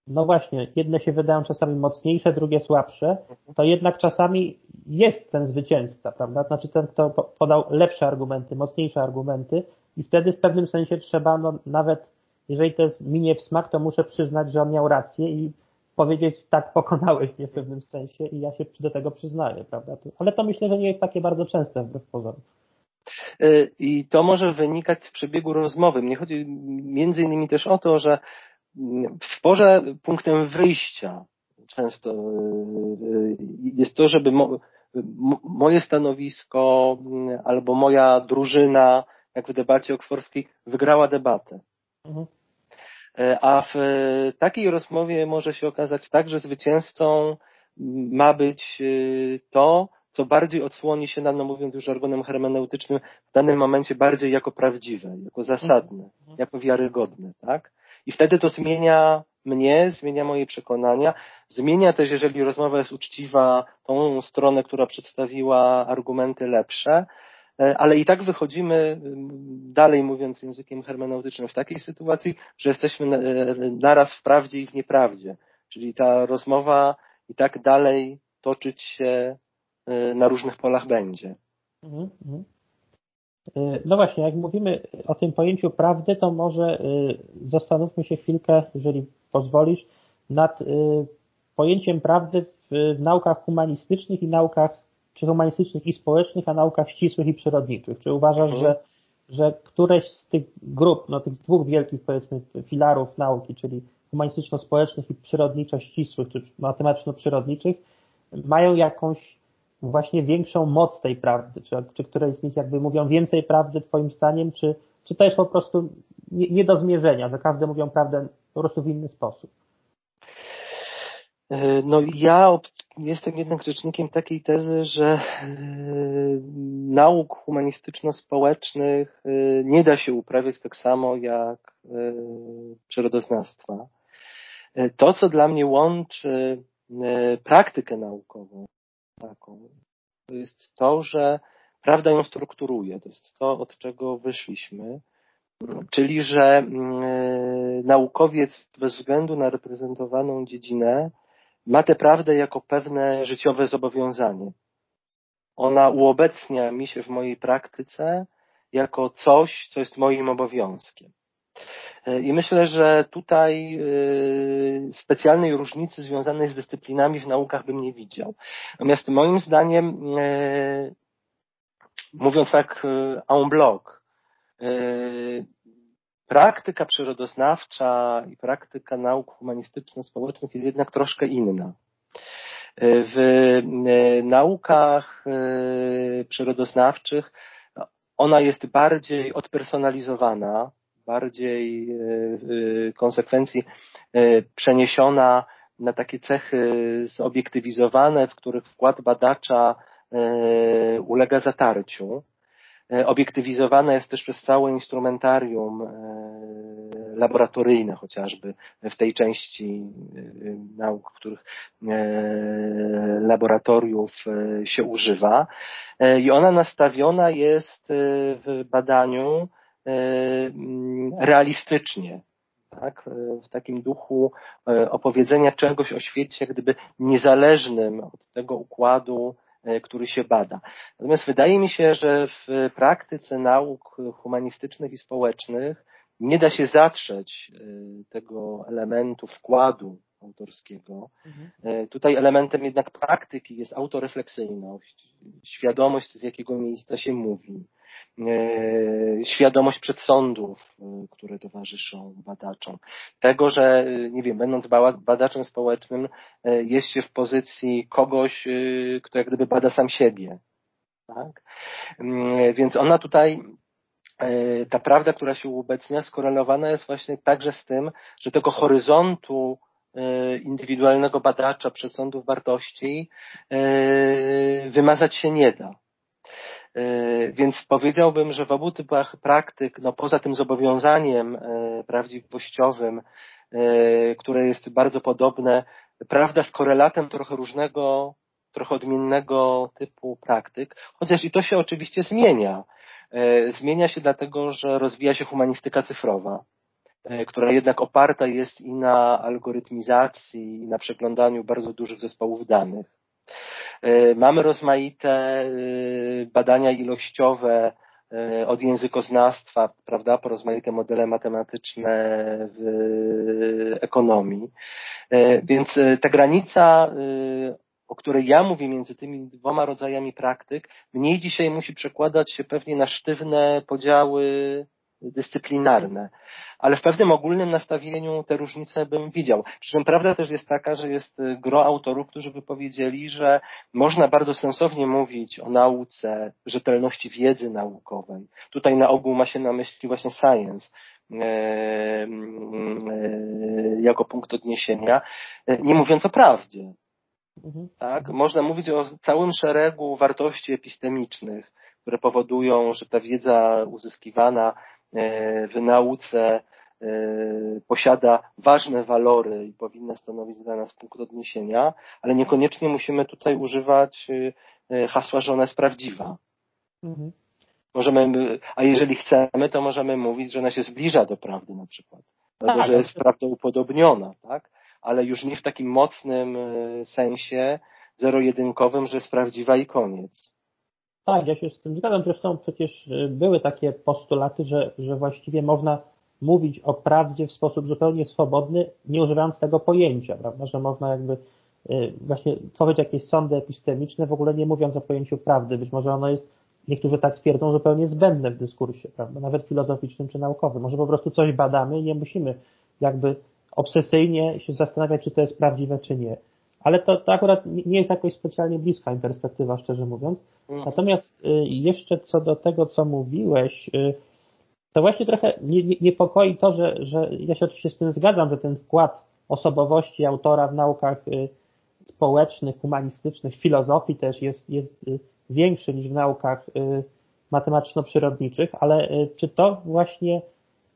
no właśnie, jedne się wydają czasami mocniejsze, drugie słabsze, to jednak czasami jest ten zwycięzca, prawda? Znaczy ten, kto podał lepsze argumenty, mocniejsze argumenty i wtedy w pewnym sensie trzeba no, nawet jeżeli to jest minie w smak, to muszę przyznać, że on miał rację i powiedzieć, tak, pokonałeś mnie w pewnym sensie i ja się do tego przyznaję, prawda? Ale to myślę, że nie jest takie bardzo częste wbrew pozorom. E, I to może wynikać z przebiegu rozmowy. Mnie chodzi między innymi też o to, że w sporze punktem wyjścia często e, e, jest to, żeby moje stanowisko albo moja drużyna, jak w debacie oksfordzkiej, wygrała debatę. Mhm. A w takiej rozmowie może się okazać tak, że zwycięzcą ma być to, co bardziej odsłoni się nam, no mówiąc już żargonem hermeneutycznym, w danym momencie bardziej jako prawdziwe, jako zasadne, mhm. jako wiarygodne, tak? I wtedy to zmienia mnie, zmienia moje przekonania, zmienia też, jeżeli rozmowa jest uczciwa, tą stronę, która przedstawiła argumenty lepsze, E, ale i tak wychodzimy, dalej mówiąc językiem hermeneutycznym, w takiej sytuacji, że jesteśmy e, naraz w prawdzie i w nieprawdzie. Czyli ta rozmowa i tak dalej toczyć się na różnych polach będzie. Mhm, mhm. No właśnie, jak mówimy o tym pojęciu prawdy, to może zastanówmy się chwilkę, jeżeli pozwolisz, nad pojęciem prawdy w, w naukach humanistycznych i naukach, czy humanistycznych i społecznych, a naukach ścisłych i przyrodniczych? Czy uważasz, mhm. że, że któreś z tych grup, no tych dwóch wielkich powiedzmy filarów nauki, czyli humanistyczno-społecznych i przyrodniczo-ścisłych, czy matematyczno-przyrodniczych, mają jakąś właśnie większą moc tej prawdy? Czy, czy któreś z nich jakby mówią więcej prawdy twoim zdaniem, czy, czy to jest po prostu nie, nie do zmierzenia, że każdy mówią prawdę po prostu w inny sposób? E, no ja jestem jednak rzecznikiem takiej tezy, że e, nauk humanistyczno-społecznych e, nie da się uprawiać tak samo jak przyrodoznawstwa. To, co dla mnie łączy praktykę naukową taką, to jest to, że prawda ją strukturuje. To jest to, od czego wyszliśmy. Czyli, że naukowiec bez względu na reprezentowaną dziedzinę ma tę prawdę jako pewne życiowe zobowiązanie. Ona uobecnia mi się w mojej praktyce jako coś, co jest moim obowiązkiem. I myślę, że tutaj e, specjalnej różnicy związanej z dyscyplinami w naukach bym nie widział. Natomiast moim zdaniem, e, mówiąc tak en bloc, praktyka przyrodoznawcza i praktyka nauk humanistyczno-społecznych jest jednak troszkę inna. W naukach przyrodoznawczych ona jest bardziej odpersonalizowana, bardziej e, w konsekwencji przeniesiona na takie cechy zobiektywizowane, w których wkład badacza ulega zatarciu. E, obiektywizowane jest też przez całe instrumentarium e, laboratoryjne chociażby w tej części e, nauk, których laboratoriów się używa. I ona nastawiona jest w badaniu realistycznie, tak, w takim duchu opowiedzenia czegoś o świecie, jak gdyby niezależnym od tego układu E, który się bada. Natomiast wydaje mi się, że w praktyce nauk humanistycznych i społecznych nie da się zatrzeć e, tego elementu wkładu autorskiego. Mhm. E, tutaj elementem jednak praktyki jest autorefleksyjność, świadomość, z jakiego miejsca się mówi, E, świadomość przedsądów, e, które towarzyszą badaczom. Tego, że, e, nie wiem, będąc badaczem społecznym, jest się w pozycji kogoś, kto jak gdyby bada sam siebie. Tak? Mm, więc ona tutaj, ta prawda, która się uobecnia, skorelowana jest właśnie także z tym, że tego horyzontu indywidualnego badacza przesądów wartości wymazać się nie da. E, więc powiedziałbym, że w obu typach praktyk, no poza tym zobowiązaniem e, prawdziwościowym, e, które jest bardzo podobne, prawda z korelatem trochę różnego, trochę odmiennego typu praktyk, chociaż i to się oczywiście zmienia. Zmienia się dlatego, że rozwija się humanistyka cyfrowa, która jednak oparta jest i na algorytmizacji, i na przeglądaniu bardzo dużych zespołów danych. E, mamy rozmaite e, badania ilościowe e, od językoznawstwa, prawda, po rozmaite modele matematyczne w ekonomii. Więc ta granica, o której ja mówię między tymi dwoma rodzajami praktyk, mniej dzisiaj musi przekładać się pewnie na sztywne podziały dyscyplinarne. Ale w pewnym ogólnym nastawieniu te różnice bym widział. Przy czym prawda też jest taka, że jest y, gro autorów, którzy by powiedzieli, że można bardzo sensownie mówić o nauce, rzetelności wiedzy naukowej. Tutaj na ogół ma się na myśli właśnie science, e, e, jako punkt odniesienia, e, nie mówiąc o prawdzie. Mhm. Tak? Można mówić o całym szeregu wartości epistemicznych, które powodują, że ta wiedza uzyskiwana w nauce e, posiada ważne walory i powinna stanowić dla nas punkt odniesienia, ale niekoniecznie musimy tutaj używać e, hasła, że ona jest prawdziwa. Mhm. Możemy, a jeżeli chcemy, to możemy mówić, że ona się zbliża do prawdy na przykład. Albo, tak, że jest prawda upodobniona, tak? Ale już nie w takim mocnym sensie zero-jedynkowym, że jest prawdziwa i koniec. Tak, ja się z tym zgadzam. Zresztą przecież y, były takie postulaty, że, że właściwie można mówić o prawdzie w sposób zupełnie swobodny, nie używając tego pojęcia, prawda? Że można jakby właśnie tworzyć jakieś sądy epistemiczne, w ogóle nie mówiąc o pojęciu prawdy. Być może ono jest, niektórzy tak twierdzą, zupełnie zbędne w dyskursie, prawda? Nawet filozoficznym czy naukowym. Może po prostu coś badamy i nie musimy jakby obsesyjnie się zastanawiać, czy to jest prawdziwe, czy nie. Ale to, to akurat nie jest jakoś specjalnie bliska mi perspektywa, szczerze mówiąc. Mhm. Natomiast y, jeszcze co do tego, co mówiłeś, y, to właśnie trochę niepokoi to, że, że ja się oczywiście z tym zgadzam, że ten wkład osobowości autora w naukach y, społecznych, humanistycznych, filozofii też jest, jest większy niż w naukach matematyczno-przyrodniczych, ale czy to właśnie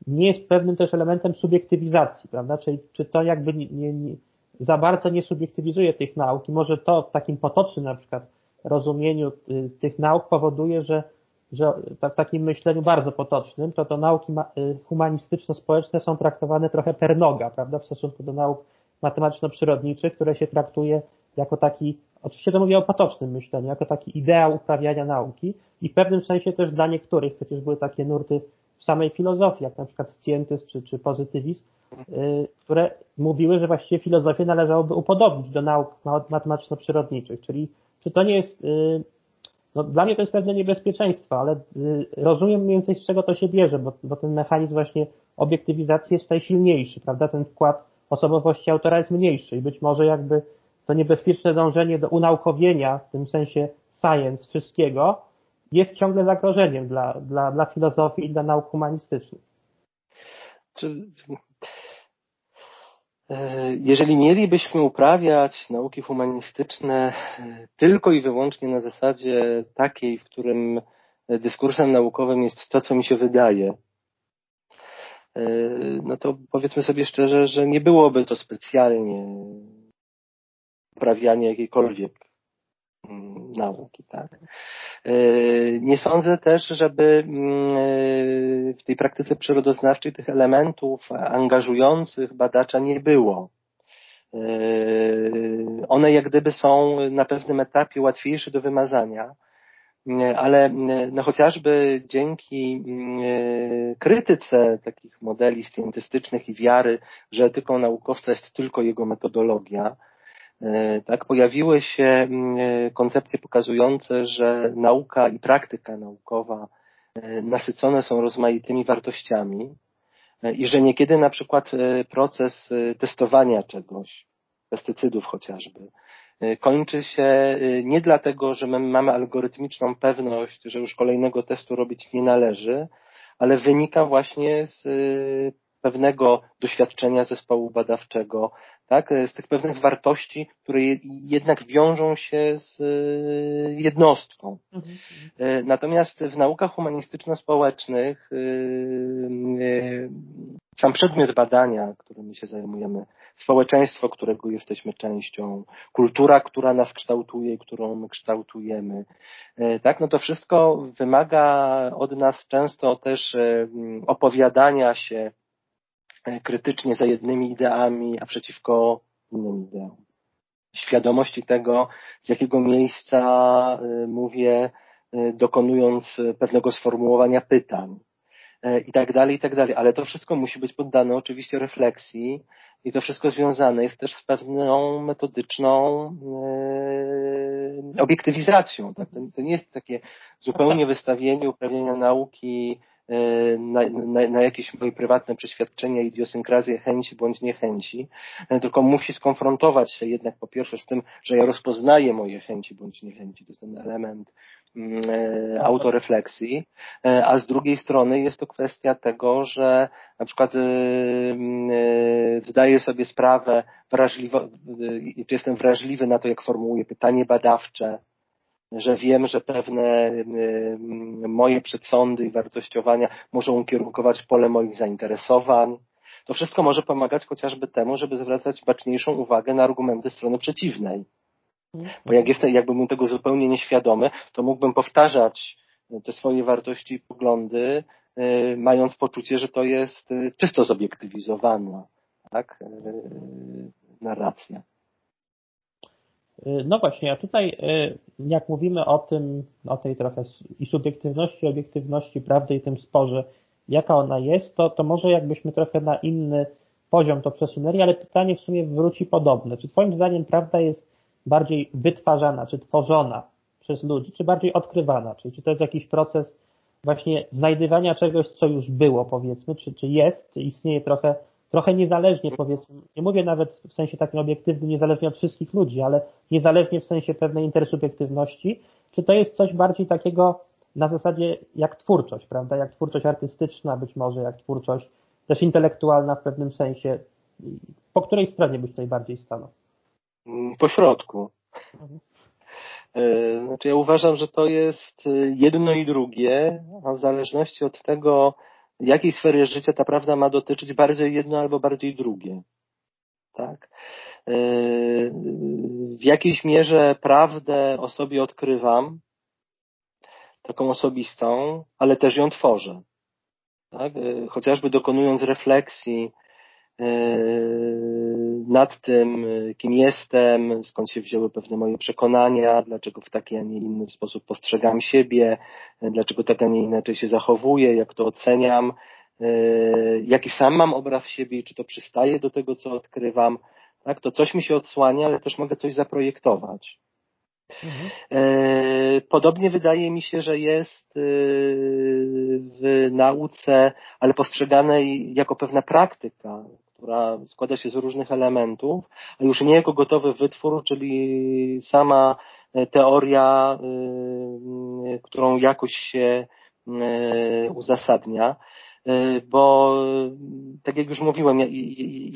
nie jest pewnym też elementem subiektywizacji, prawda? Czyli czy to jakby nie, nie, za bardzo nie subiektywizuje tych nauk i może to w takim potocznym na przykład rozumieniu y, tych nauk powoduje, że, że w takim myśleniu bardzo potocznym, to to nauki y, humanistyczno-społeczne są traktowane trochę per noga, prawda, w stosunku do nauk matematyczno-przyrodniczych, które się traktuje jako taki, oczywiście to mówię o potocznym myśleniu, jako taki ideał uprawiania nauki i w pewnym sensie też dla niektórych, przecież były takie nurty w samej filozofii, jak na przykład scientyzm czy, czy pozytywizm, które mówiły, że właściwie filozofię należałoby upodobnić do nauk matematyczno-przyrodniczych, czyli czy to nie jest, y, no dla mnie to jest pewne niebezpieczeństwo, ale y, rozumiem mniej więcej z czego to się bierze, bo, bo ten mechanizm właśnie obiektywizacji jest tutaj silniejszy, prawda, ten wkład osobowości autora jest mniejszy i być może jakby to niebezpieczne dążenie do unaukowienia, w tym sensie science wszystkiego, jest ciągle zagrożeniem dla, dla, dla filozofii i dla nauk humanistycznych. Czy, jeżeli mielibyśmy uprawiać nauki humanistyczne e, tylko i wyłącznie na zasadzie takiej, w którym dyskursem naukowym jest to, co mi się wydaje, e, no to powiedzmy sobie szczerze, że nie byłoby to specjalnie uprawianie jakiejkolwiek nauki, tak. E, nie sądzę też, żeby mm, e, w tej praktyce przyrodoznawczej tych elementów angażujących badacza nie było. E, one jak gdyby są na pewnym etapie łatwiejsze do wymazania, ale no chociażby dzięki krytyce takich modeli scjentystycznych i wiary, że etyką naukowca jest tylko jego metodologia, tak, pojawiły się mm, e, koncepcje pokazujące, że nauka i praktyka naukowa e, nasycone są rozmaitymi wartościami i że niekiedy na przykład proces testowania czegoś, pestycydów chociażby, kończy się nie dlatego, że my mamy algorytmiczną pewność, że już kolejnego testu robić nie należy, ale wynika właśnie z pewnego doświadczenia zespołu badawczego, tak, z tych pewnych wartości, które jednak wiążą się z e, jednostką. Mhm. E, natomiast w naukach humanistyczno-społecznych e, sam przedmiot badania, którym się zajmujemy, społeczeństwo, którego jesteśmy częścią, kultura, która nas kształtuje, którą my kształtujemy, tak, no to wszystko wymaga od nas często też opowiadania się E, krytycznie za jednymi ideami, a przeciwko innym ideom. Świadomości tego, z jakiego miejsca e, mówię, e, dokonując pewnego sformułowania pytań i tak dalej, i tak dalej. Ale to wszystko musi być poddane oczywiście refleksji i to wszystko związane jest też z pewną metodyczną obiektywizacją. Tak? To, nie jest takie zupełnie wystawienie uprawiania nauki E, na, na, na jakieś moje prywatne przeświadczenia, idiosynkrazje, chęci bądź niechęci, e, tylko musi skonfrontować się jednak po pierwsze z tym, że ja rozpoznaję moje chęci bądź niechęci, to jest ten element mm, e, autorefleksji, a z drugiej strony jest to kwestia tego, że na przykład zdaję sobie sprawę, wrażliwo, czy jestem wrażliwy na to, jak formułuję pytanie badawcze, że wiem, że pewne moje przedsądy i wartościowania może ukierunkować pole moich zainteresowań. To wszystko może pomagać chociażby temu, żeby zwracać baczniejszą uwagę na argumenty strony przeciwnej. Bo jak jestem, jakbym tego zupełnie nieświadomy, to mógłbym powtarzać te swoje wartości i poglądy, y, mając poczucie, że to jest y, czysto zobiektywizowana tak, y, narracja. Y, no właśnie, a tutaj y, jak mówimy o tym, o tej trochę i subiektywności, i obiektywności prawdy i tym sporze, jaka ona jest, to, to może jakbyśmy trochę na inny poziom to przesunęli, ale pytanie w sumie wróci podobne. Czy Twoim zdaniem prawda jest bardziej wytwarzana, czy tworzona przez ludzi, czy bardziej odkrywana? Czyli czy to jest jakiś proces właśnie znajdywania czegoś, co już było, powiedzmy, czy, czy jest, czy istnieje trochę, trochę niezależnie, powiedzmy, nie mówię nawet w sensie takim obiektywnym, niezależnie od wszystkich ludzi, ale niezależnie w sensie pewnej intersubiektywności, czy to jest coś bardziej takiego na zasadzie jak twórczość, prawda, jak twórczość artystyczna być może, jak twórczość też intelektualna w pewnym sensie. Po której stronie byś tutaj bardziej stanął? Po środku. Mhm. E, znaczy ja uważam, że to jest e, jedno i drugie, a w zależności od tego, jakiej sfery życia ta prawda ma dotyczyć, bardziej jedno albo bardziej drugie. Tak? E, w jakiejś mierze prawdę o sobie odkrywam, taką osobistą, ale też ją tworzę. Tak? Chociażby dokonując refleksji E, nad tym, kim jestem, skąd się wzięły pewne moje przekonania, dlaczego w taki, a nie inny sposób postrzegam siebie, e, dlaczego tak, a nie inaczej się zachowuję, jak to oceniam, e, jaki sam mam obraz siebie i czy to przystaje do tego, co odkrywam. Tak, to coś mi się odsłania, ale też mogę coś zaprojektować. Mhm. Podobnie wydaje mi się, że jest w nauce, ale postrzeganej jako pewna praktyka, która składa się z różnych elementów, a już nie jako gotowy wytwór, czyli sama e, teoria, e, którą jakoś się e, uzasadnia. Bo tak jak już mówiłem, ja,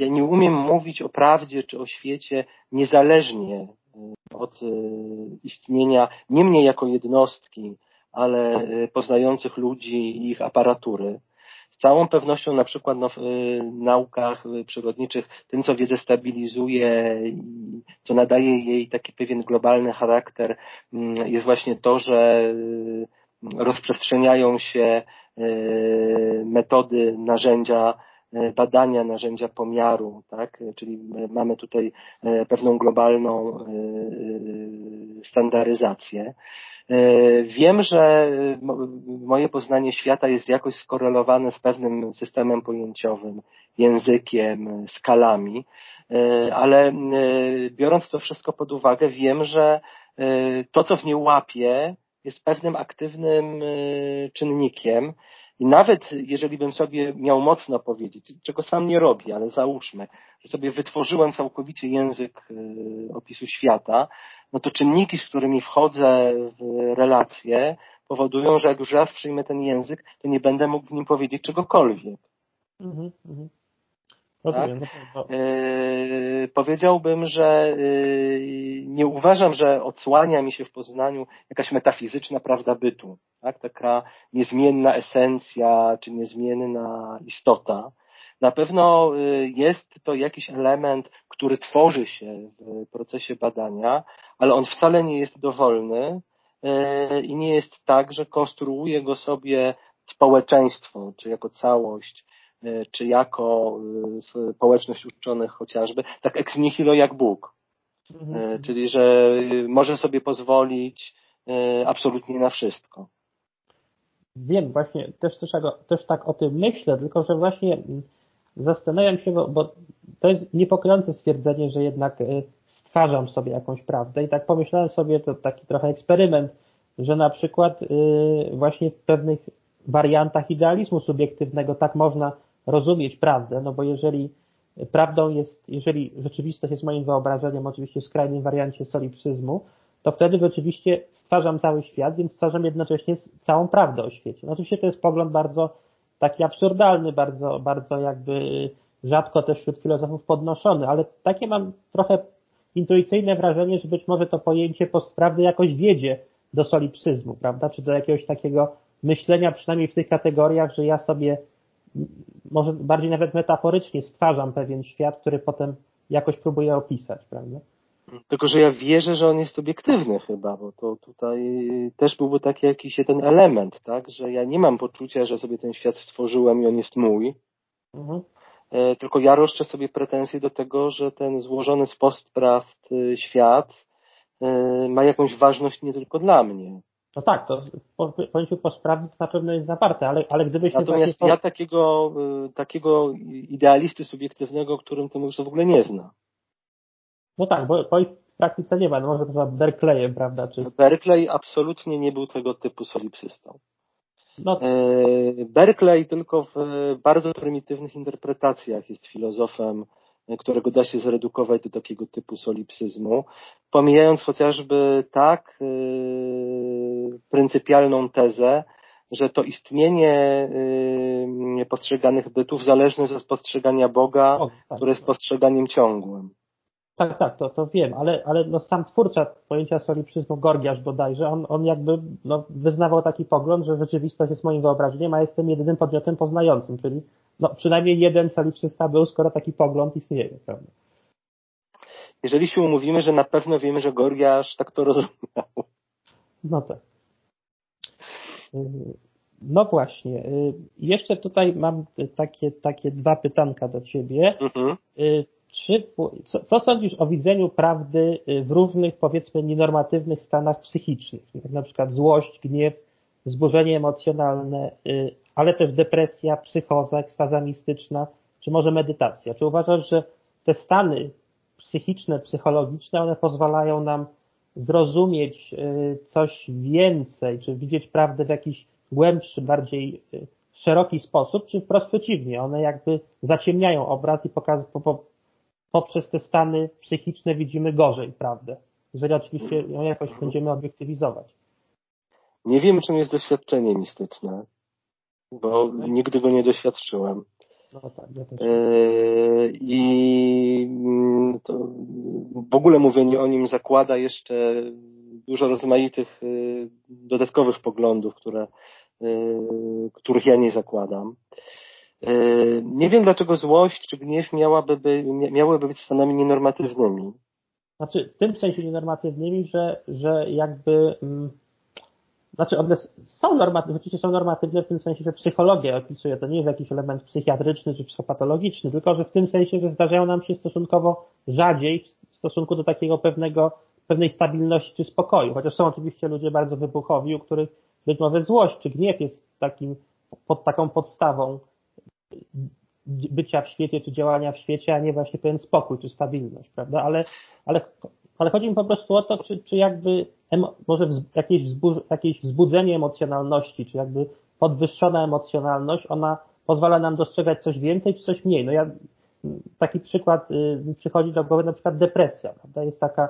ja nie umiem mówić o prawdzie czy o świecie niezależnie od istnienia nie mnie jako jednostki, ale poznających ludzi i ich aparatury. Z całą pewnością na przykład no, w y, naukach y, przyrodniczych tym, co wiedzę stabilizuje co nadaje jej taki pewien globalny charakter, mm, jest właśnie to, że y, rozprzestrzeniają się metody, narzędzia badania, narzędzia pomiaru, tak? Czyli mamy tutaj pewną globalną standaryzację. E, wiem, że moje poznanie świata jest jakoś skorelowane z pewnym systemem pojęciowym, językiem, skalami, e, ale e, biorąc to wszystko pod uwagę, wiem, że to, co w nie łapię, jest pewnym aktywnym czynnikiem, i nawet jeżeli bym sobie miał mocno powiedzieć, czego sam nie robię, ale załóżmy, że sobie wytworzyłem całkowicie język y, opisu świata, no to czynniki, z którymi wchodzę w relacje, powodują, że jak już raz przyjmę ten język, to nie będę mógł w nim powiedzieć czegokolwiek. Mhm, mhm. Tak? Yy, powiedziałbym, że yy, nie uważam, że odsłania mi się w Poznaniu jakaś metafizyczna prawda bytu, tak? taka niezmienna esencja czy niezmienna istota. Na pewno yy, jest to jakiś element, który tworzy się w procesie badania, ale on wcale nie jest dowolny i nie jest tak, że konstruuje go sobie społeczeństwo, czy jako całość, czy jako e, społeczność uczonych chociażby, tak ex nihilo jak Bóg. Mhm. E, czyli, że może sobie pozwolić absolutnie na wszystko. Wiem, właśnie też, też, też tak o tym myślę, tylko że właśnie zastanawiam się, bo, bo to jest niepokojące stwierdzenie, że jednak stwarzam sobie jakąś prawdę i tak pomyślałem sobie, to taki trochę eksperyment, że na przykład właśnie w pewnych wariantach idealizmu subiektywnego tak można rozumieć prawdę, no bo jeżeli prawdą jest, jeżeli rzeczywistość jest moim wyobrażeniem, oczywiście w skrajnym wariancie solipsyzmu, to wtedy rzeczywiście stwarzam cały świat, więc stwarzam jednocześnie całą prawdę o świecie. No oczywiście to jest pogląd bardzo taki absurdalny, bardzo, bardzo jakby rzadko też wśród filozofów podnoszony, ale takie mam trochę intuicyjne wrażenie, że być może to pojęcie postprawdy jakoś wiedzie do solipsyzmu, prawda, czy do jakiegoś takiego myślenia przynajmniej w tych kategoriach, że ja sobie może bardziej nawet metaforycznie stwarzam pewien świat, który potem jakoś próbuję opisać, prawda? Tylko, że ja wierzę, że on jest obiektywny chyba, bo to tutaj też byłby taki jakiś jeden element, tak, że ja nie mam poczucia, że sobie ten świat stworzyłem i on jest mój, mhm. E, tylko ja roszczę sobie pretensje do tego, że ten złożony z postprawd e, świat e, ma jakąś ważność nie tylko dla mnie. No tak, to po pojęciu postprawdy to na pewno jest zawarte, ale, ale gdybyśmy... Natomiast ja takiego, y, takiego idealisty subiektywnego, którym to mówisz, to w ogóle nie zna. No tak, bo, bo w praktyce nie ma, no może poza Berkeleyem, prawda? Czy... Berkeley absolutnie nie był tego typu solipsystą. No. E, Berkeley tylko w bardzo prymitywnych interpretacjach jest filozofem, którego da się zredukować do takiego typu solipsyzmu, pomijając chociażby tak yy, pryncypialną tezę, że to istnienie yy, postrzeganych bytów zależne jest od postrzegania Boga, o, tak, które jest postrzeganiem ciągłym. Tak, tak, to, to wiem, ale, ale no sam twórca pojęcia solipsyzmu, Gorgiasz bodajże, on, on jakby no, wyznawał taki pogląd, że rzeczywistość jest moim wyobrażeniem, a jestem jedynym podmiotem poznającym, czyli no, przynajmniej jeden solipsysta był, skoro taki pogląd istnieje, prawda? Jeżeli się umówimy, że na pewno wiemy, że Gorgiasz tak to rozumiał. No tak. No właśnie. Jeszcze tutaj mam takie, takie dwa pytanka do ciebie. Mhm. Czy, co, co, sądzisz o widzeniu prawdy w różnych, powiedzmy, nienormatywnych stanach psychicznych, jak na przykład złość, gniew, wzburzenie emocjonalne, y, ale też depresja, psychoza, ekstaza mistyczna, czy może medytacja? Czy uważasz, że te stany psychiczne, psychologiczne, one pozwalają nam zrozumieć y, coś więcej, czy widzieć prawdę w jakiś głębszy, bardziej szeroki sposób, czy wprost przeciwnie, one jakby zaciemniają obraz i pokazują, poprzez te stany psychiczne widzimy gorzej prawdę. Jeżeli oczywiście ją jakoś będziemy obiektywizować. Nie wiem, czym jest doświadczenie mistyczne, bo nigdy go nie doświadczyłem. No tak, ja też. Yy, I w ogóle mówienie o nim zakłada jeszcze dużo rozmaitych yy, dodatkowych poglądów, które, yy, których ja nie zakładam. E, nie wiem, dlaczego złość czy gniew miałaby by, miałyby być stanami nienormatywnymi. Znaczy, w tym sensie nienormatywnymi, że, że jakby, mm, znaczy one są normatywne, oczywiście są normatywne w tym sensie, że psychologia opisuje, to nie jest jakiś element psychiatryczny czy psychopatologiczny, tylko że w tym sensie, że zdarzają nam się stosunkowo rzadziej w stosunku do takiego pewnego, pewnej stabilności czy spokoju. Chociaż są oczywiście ludzie bardzo wybuchowi, u których być może złość czy gniew jest takim, pod taką podstawą bycia w świecie, czy działania w świecie, a nie właśnie pewien spokój, czy stabilność, prawda? Ale, ale, ale chodzi mi po prostu o to, czy, czy jakby może jakieś, jakieś wzbudzenie emocjonalności, czy jakby podwyższona emocjonalność, ona pozwala nam dostrzegać coś więcej, czy coś mniej. No ja, taki przykład y, przychodzi do głowy na przykład depresja, prawda? Jest taka,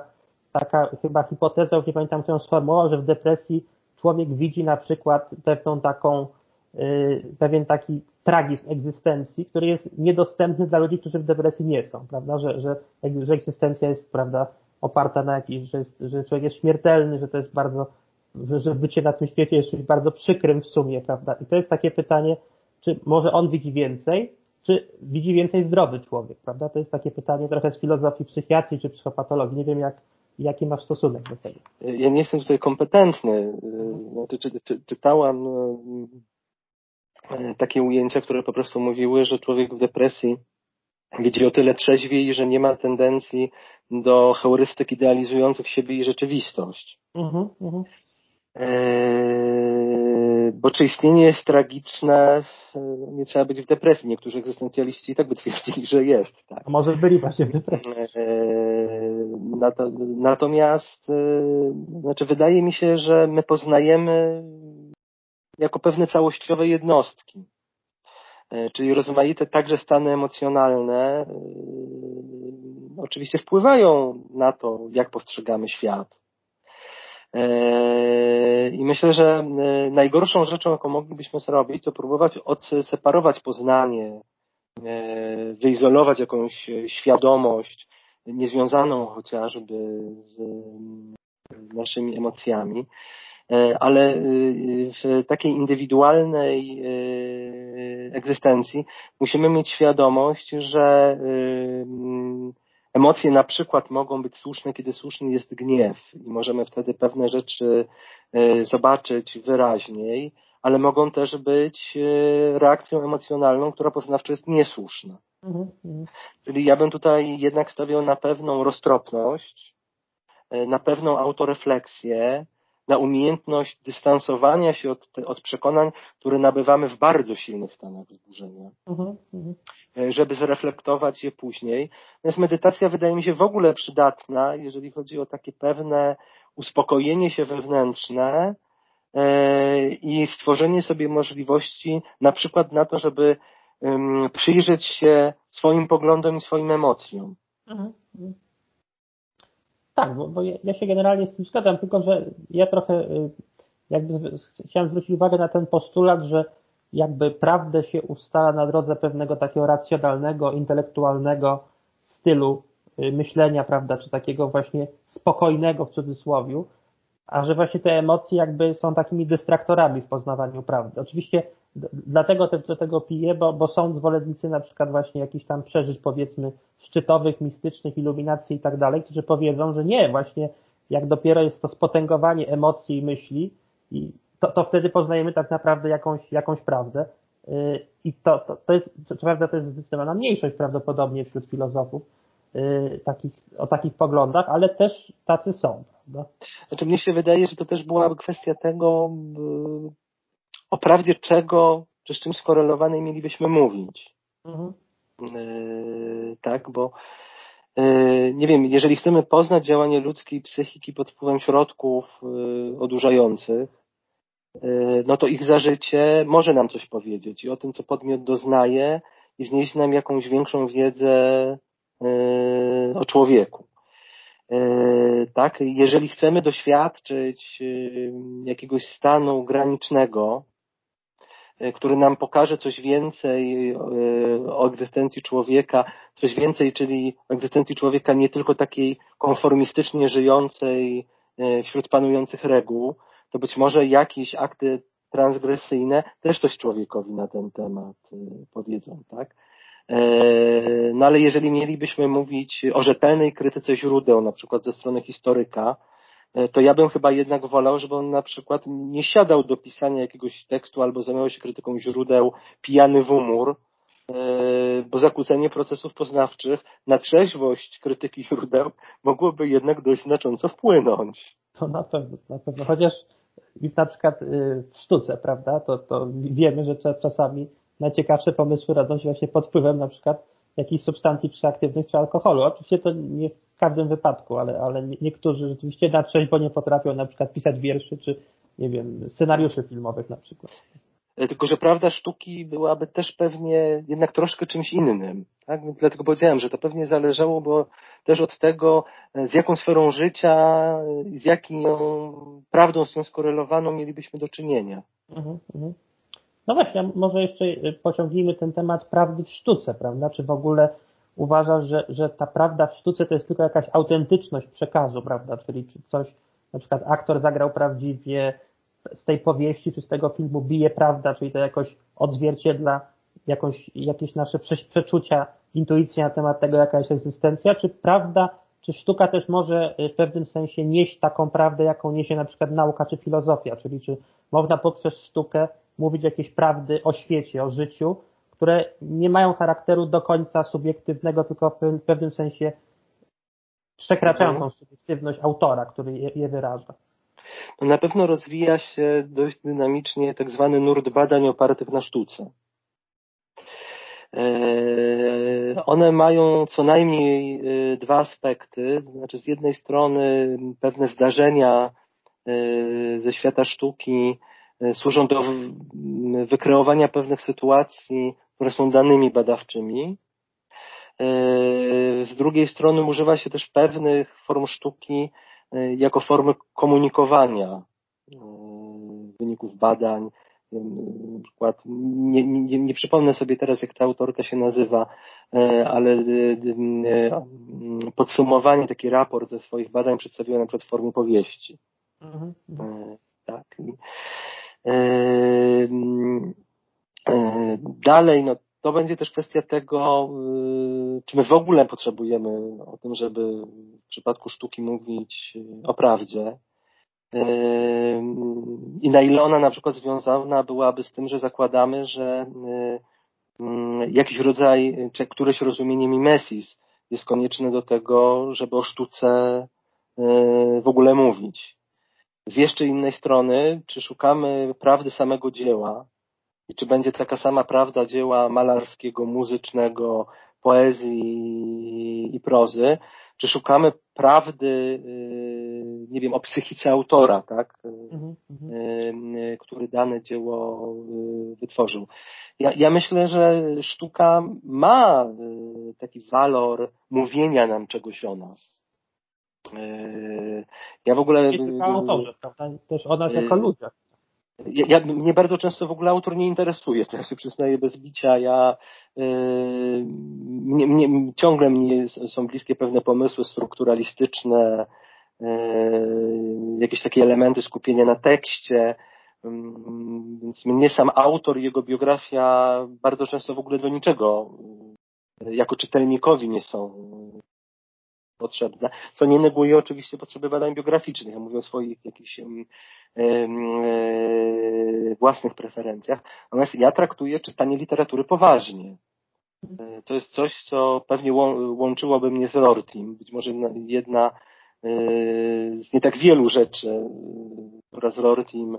taka chyba hipoteza, już nie pamiętam, kto ją sformułował, że w depresji człowiek widzi na przykład pewną taką, y, pewien taki tragizm egzystencji, który jest niedostępny dla ludzi, którzy w depresji nie są, prawda, że, że, że egzystencja jest, prawda, oparta na jakiejś, że, jest, że człowiek jest śmiertelny, że to jest bardzo, że, bycie na tym świecie jest czymś bardzo przykrym w sumie, prawda, i to jest takie pytanie, czy może on widzi więcej, czy widzi więcej zdrowy człowiek, prawda, to jest takie pytanie trochę z filozofii psychiatrii czy psychopatologii, nie wiem jak, jaki masz stosunek do tego. Ja nie jestem tutaj kompetentny. Znaczy, czy, czy, czytałam no, E, takie ujęcia, które po prostu mówiły, że człowiek w depresji widzi o tyle trzeźwiej, że nie ma tendencji do heurystyk idealizujących siebie i rzeczywistość. Uh-huh, uh-huh. bo czy istnienie jest tragiczne, nie trzeba być w depresji. Niektórzy egzystencjaliści i tak by twierdzili, że jest. Tak. A może byli właśnie w depresji. natomiast, znaczy wydaje mi się, że my poznajemy jako pewne całościowe jednostki. E, czyli rozmaite także stany emocjonalne e, oczywiście wpływają na to, jak postrzegamy świat. E, I myślę, że najgorszą rzeczą, jaką moglibyśmy zrobić, to próbować odseparować poznanie, wyizolować jakąś świadomość niezwiązaną chociażby z naszymi emocjami ale y, w takiej indywidualnej y, egzystencji musimy mieć świadomość, że y, emocje na przykład mogą być słuszne, kiedy słuszny jest gniew i możemy wtedy pewne rzeczy zobaczyć wyraźniej, ale mogą też być reakcją emocjonalną, która poznawczo jest niesłuszna. Mhm, mhm. Czyli ja bym tutaj jednak stawiał na pewną roztropność, na pewną autorefleksję, na umiejętność dystansowania się od, od przekonań, które nabywamy w bardzo silnych stanach wzburzenia, mhm, mhm. E, żeby zreflektować je później. Natomiast medytacja wydaje mi się w ogóle przydatna, jeżeli chodzi o takie pewne uspokojenie się wewnętrzne e, i stworzenie sobie możliwości na przykład na to, żeby przyjrzeć się swoim poglądom i swoim emocjom. Mhm, mhm. Tak, bo, bo ja się generalnie z tym zgadzam, tylko że ja trochę y, jakby chciałem zwrócić uwagę na ten postulat, że jakby prawdę się ustala na drodze pewnego takiego racjonalnego, intelektualnego stylu y, myślenia, prawda, czy takiego właśnie spokojnego w cudzysłowiu, a że właśnie te emocje jakby są takimi dystraktorami w poznawaniu prawdy. Oczywiście dlatego też do tego piję, bo, bo są zwolennicy na przykład właśnie jakichś tam przeżyć powiedzmy szczytowych, mistycznych, iluminacji i tak dalej, którzy powiedzą, że nie, właśnie jak dopiero jest to spotęgowanie emocji i myśli i to, to wtedy poznajemy tak naprawdę jakąś, jakąś prawdę. Y, I to, to, to jest, co prawda to jest zdecydowana mniejszość prawdopodobnie wśród filozofów y, takich, o takich poglądach, ale też tacy są. Prawda? Znaczy mnie się wydaje, że to też była kwestia tego, o prawdzie czego, czy z czym skorelowanej mielibyśmy mówić. Mhm. Yy, tak, bo yy, nie wiem, jeżeli chcemy poznać działanie ludzkiej psychiki pod wpływem środków yy, odurzających, no to ich zażycie może nam coś powiedzieć i o tym, co podmiot doznaje i wnieść nam jakąś większą wiedzę o człowieku. Tak, jeżeli chcemy doświadczyć jakiegoś stanu granicznego, E, który nam pokaże coś więcej e, o egzystencji człowieka, coś więcej, czyli o egzystencji człowieka nie tylko takiej konformistycznie żyjącej e, wśród panujących reguł, to być może jakieś akty transgresyjne też coś człowiekowi na ten temat powiedzą, tak? No ale jeżeli mielibyśmy mówić o rzetelnej krytyce źródeł, na przykład ze strony historyka, E, to ja bym chyba jednak wolał, żeby on na przykład nie siadał do pisania jakiegoś tekstu albo zajmował się krytyką źródeł pijany w umór, e, bo zakłócenie procesów poznawczych na trzeźwość krytyki źródeł mogłoby jednak dość znacząco wpłynąć. To na pewno, na pewno. Chociaż na przykład y, w sztuce, prawda, to, to wiemy, że czasami najciekawsze pomysły rodzą się właśnie pod wpływem na przykład jakichś substancji psychoaktywnych czy alkoholu. Oczywiście to nie w każdym wypadku, ale, ale niektórzy rzeczywiście na trzeźwo nie potrafią na przykład pisać wierszy, czy nie wiem, scenariuszy filmowych na przykład. E, tylko, że prawda sztuki byłaby też pewnie jednak troszkę czymś innym. Tak? Więc dlatego powiedziałem, że to pewnie zależało, bo też od tego, e, z jaką sferą życia, z jaką prawdą z tą skorelowaną mielibyśmy do czynienia. Mhm, mhm. No właśnie, może jeszcze pociągnijmy ten temat prawdy w sztuce, prawda? Czy w ogóle uważasz, że, że ta prawda w sztuce to jest tylko jakaś autentyczność przekazu, prawda? Czyli czy coś, na przykład aktor zagrał prawdziwie, z tej powieści czy z tego filmu bije prawda, czyli to jakoś odzwierciedla jakąś, jakieś nasze przeczucia, intuicje na temat tego, jaka jest egzystencja, czy prawda, czy sztuka też może w pewnym sensie nieść taką prawdę, jaką niesie na przykład nauka czy filozofia, czyli czy można poprzez sztukę mówić jakieś prawdy o świecie, o życiu, które nie mają charakteru do końca subiektywnego, tylko w pewnym sensie przekraczają mhm. tą subiektywność autora, który je, je wyraża. No na pewno rozwija się dość dynamicznie tak zwany nurt badań opartych na sztuce. E, one mają co najmniej e, dwa aspekty. Znaczy, z jednej strony pewne zdarzenia e, ze świata sztuki służą do wykreowania pewnych sytuacji które są danymi badawczymi. E, z drugiej strony używa się też pewnych form sztuki e, jako formy komunikowania e, wyników badań. Na przykład, nie, nie, nie przypomnę sobie teraz, jak ta autorka się nazywa, ale podsumowanie, taki raport ze swoich badań przedstawiła na przykład w formie powieści. Mhm. Tak. Dalej, no, to będzie też kwestia tego, e, czy my w ogóle potrzebujemy o tym, żeby w przypadku sztuki mówić o prawdzie. I na ile ona na przykład związana byłaby z tym, że zakładamy, że mm, jakiś rodzaj, czy któreś rozumienie mimesis jest konieczne do tego, żeby o sztuce w ogóle mówić. Z jeszcze innej strony, czy szukamy prawdy samego dzieła i czy będzie taka sama prawda dzieła malarskiego, muzycznego, poezji i prozy, czy szukamy prawdy, y, nie wiem, o psychice autora, tak, mhm, mhm. Y, który dane dzieło y, wytworzył. Ja, ja myślę, że sztuka ma taki walor mówienia nam czegoś o nas. Ja w ogóle. Nie tylko autorze, prawda? Też o nas jako ludziach. Ja, ja, mnie bardzo często w ogóle autor nie interesuje, to ja się przyznaję bez bicia. Ja, yy, mnie, mnie, ciągle mnie są bliskie pewne pomysły strukturalistyczne, yy, jakieś takie elementy skupienia na tekście, yy, więc mnie sam autor i jego biografia bardzo często w ogóle do niczego jako czytelnikowi nie są potrzebne, co nie neguje oczywiście potrzeby badań biograficznych. Ja mówię o swoich jakichś e, własnych preferencjach. Natomiast ja traktuję czytanie literatury poważnie. E, to jest coś, co pewnie łączyłoby mnie z Rortim. Być może jedna e, z nie tak wielu rzeczy, która z Rortim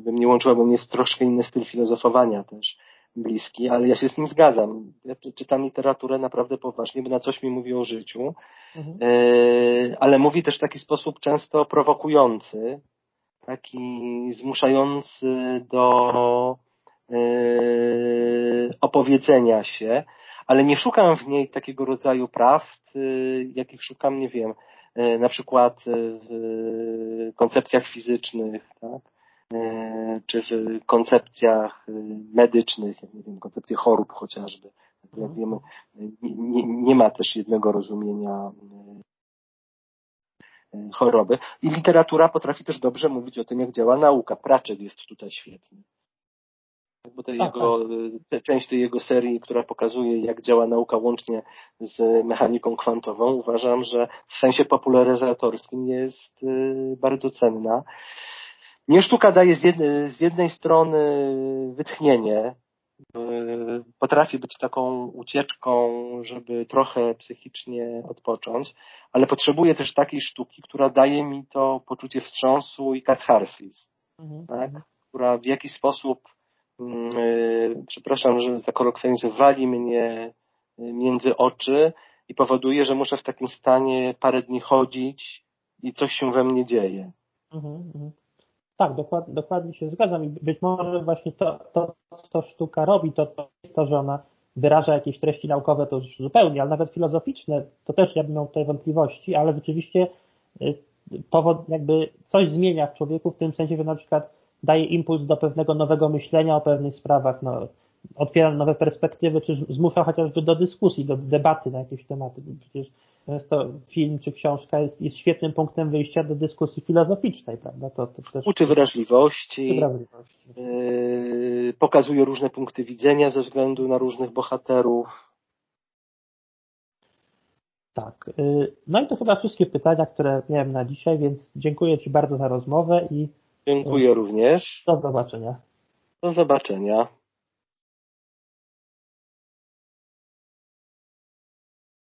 by mnie łączyła, bo mnie jest troszkę inny styl filozofowania też bliski, ale ja się z nim zgadzam. Ja czytam literaturę naprawdę poważnie, bo na coś mi mówi o życiu, mhm. E, ale mówi też w taki sposób często prowokujący, taki zmuszający do e, opowiedzenia się, ale nie szukam w niej takiego rodzaju prawd, e, jakich szukam, nie wiem, na przykład w koncepcjach fizycznych, tak? E, czy w koncepcjach e, medycznych, jak nie wiem, koncepcje chorób chociażby. Jak mhm. wiemy, nie, nie, nie ma też jednego rozumienia e, choroby. I literatura potrafi też dobrze mówić o tym, jak działa nauka. Pratchett jest tutaj świetny. Bo te jego, te, część tej jego serii, która pokazuje, jak działa nauka łącznie z mechaniką kwantową, uważam, że w sensie popularyzatorskim jest bardzo cenna. Mnie sztuka daje z jednej, z jednej strony wytchnienie, potrafi być taką ucieczką, żeby trochę psychicznie odpocząć, ale potrzebuję też takiej sztuki, która daje mi to poczucie wstrząsu i katharsis, mhm. tak? Która w jakiś sposób, yy, przepraszam, że za kolokwializm, wali mnie między oczy i powoduje, że muszę w takim stanie parę dni chodzić i coś się we mnie dzieje. Mhm, mhm. Tak, dokładnie, się zgadzam i być może właśnie to, to co sztuka robi, to, to to, że ona wyraża jakieś treści naukowe, to już zupełnie, ale nawet filozoficzne, to też ja bym miał tutaj wątpliwości, ale rzeczywiście y, powod, jakby coś zmienia w człowieku w tym sensie, że na przykład daje impuls do pewnego nowego myślenia o pewnych sprawach, no, otwiera nowe perspektywy, czy zmusza chociażby do dyskusji, do debaty na jakieś tematy. Przecież często film czy książka jest, jest świetnym punktem wyjścia do dyskusji filozoficznej, prawda? To, to też... Uczy wrażliwości, wrażliwości. Yy, pokazuje różne punkty widzenia ze względu na różnych bohaterów. Tak. Yy, no i to chyba wszystkie pytania, które miałem na dzisiaj, więc dziękuję Ci bardzo za rozmowę i Dziękuję również. Do zobaczenia. Do zobaczenia.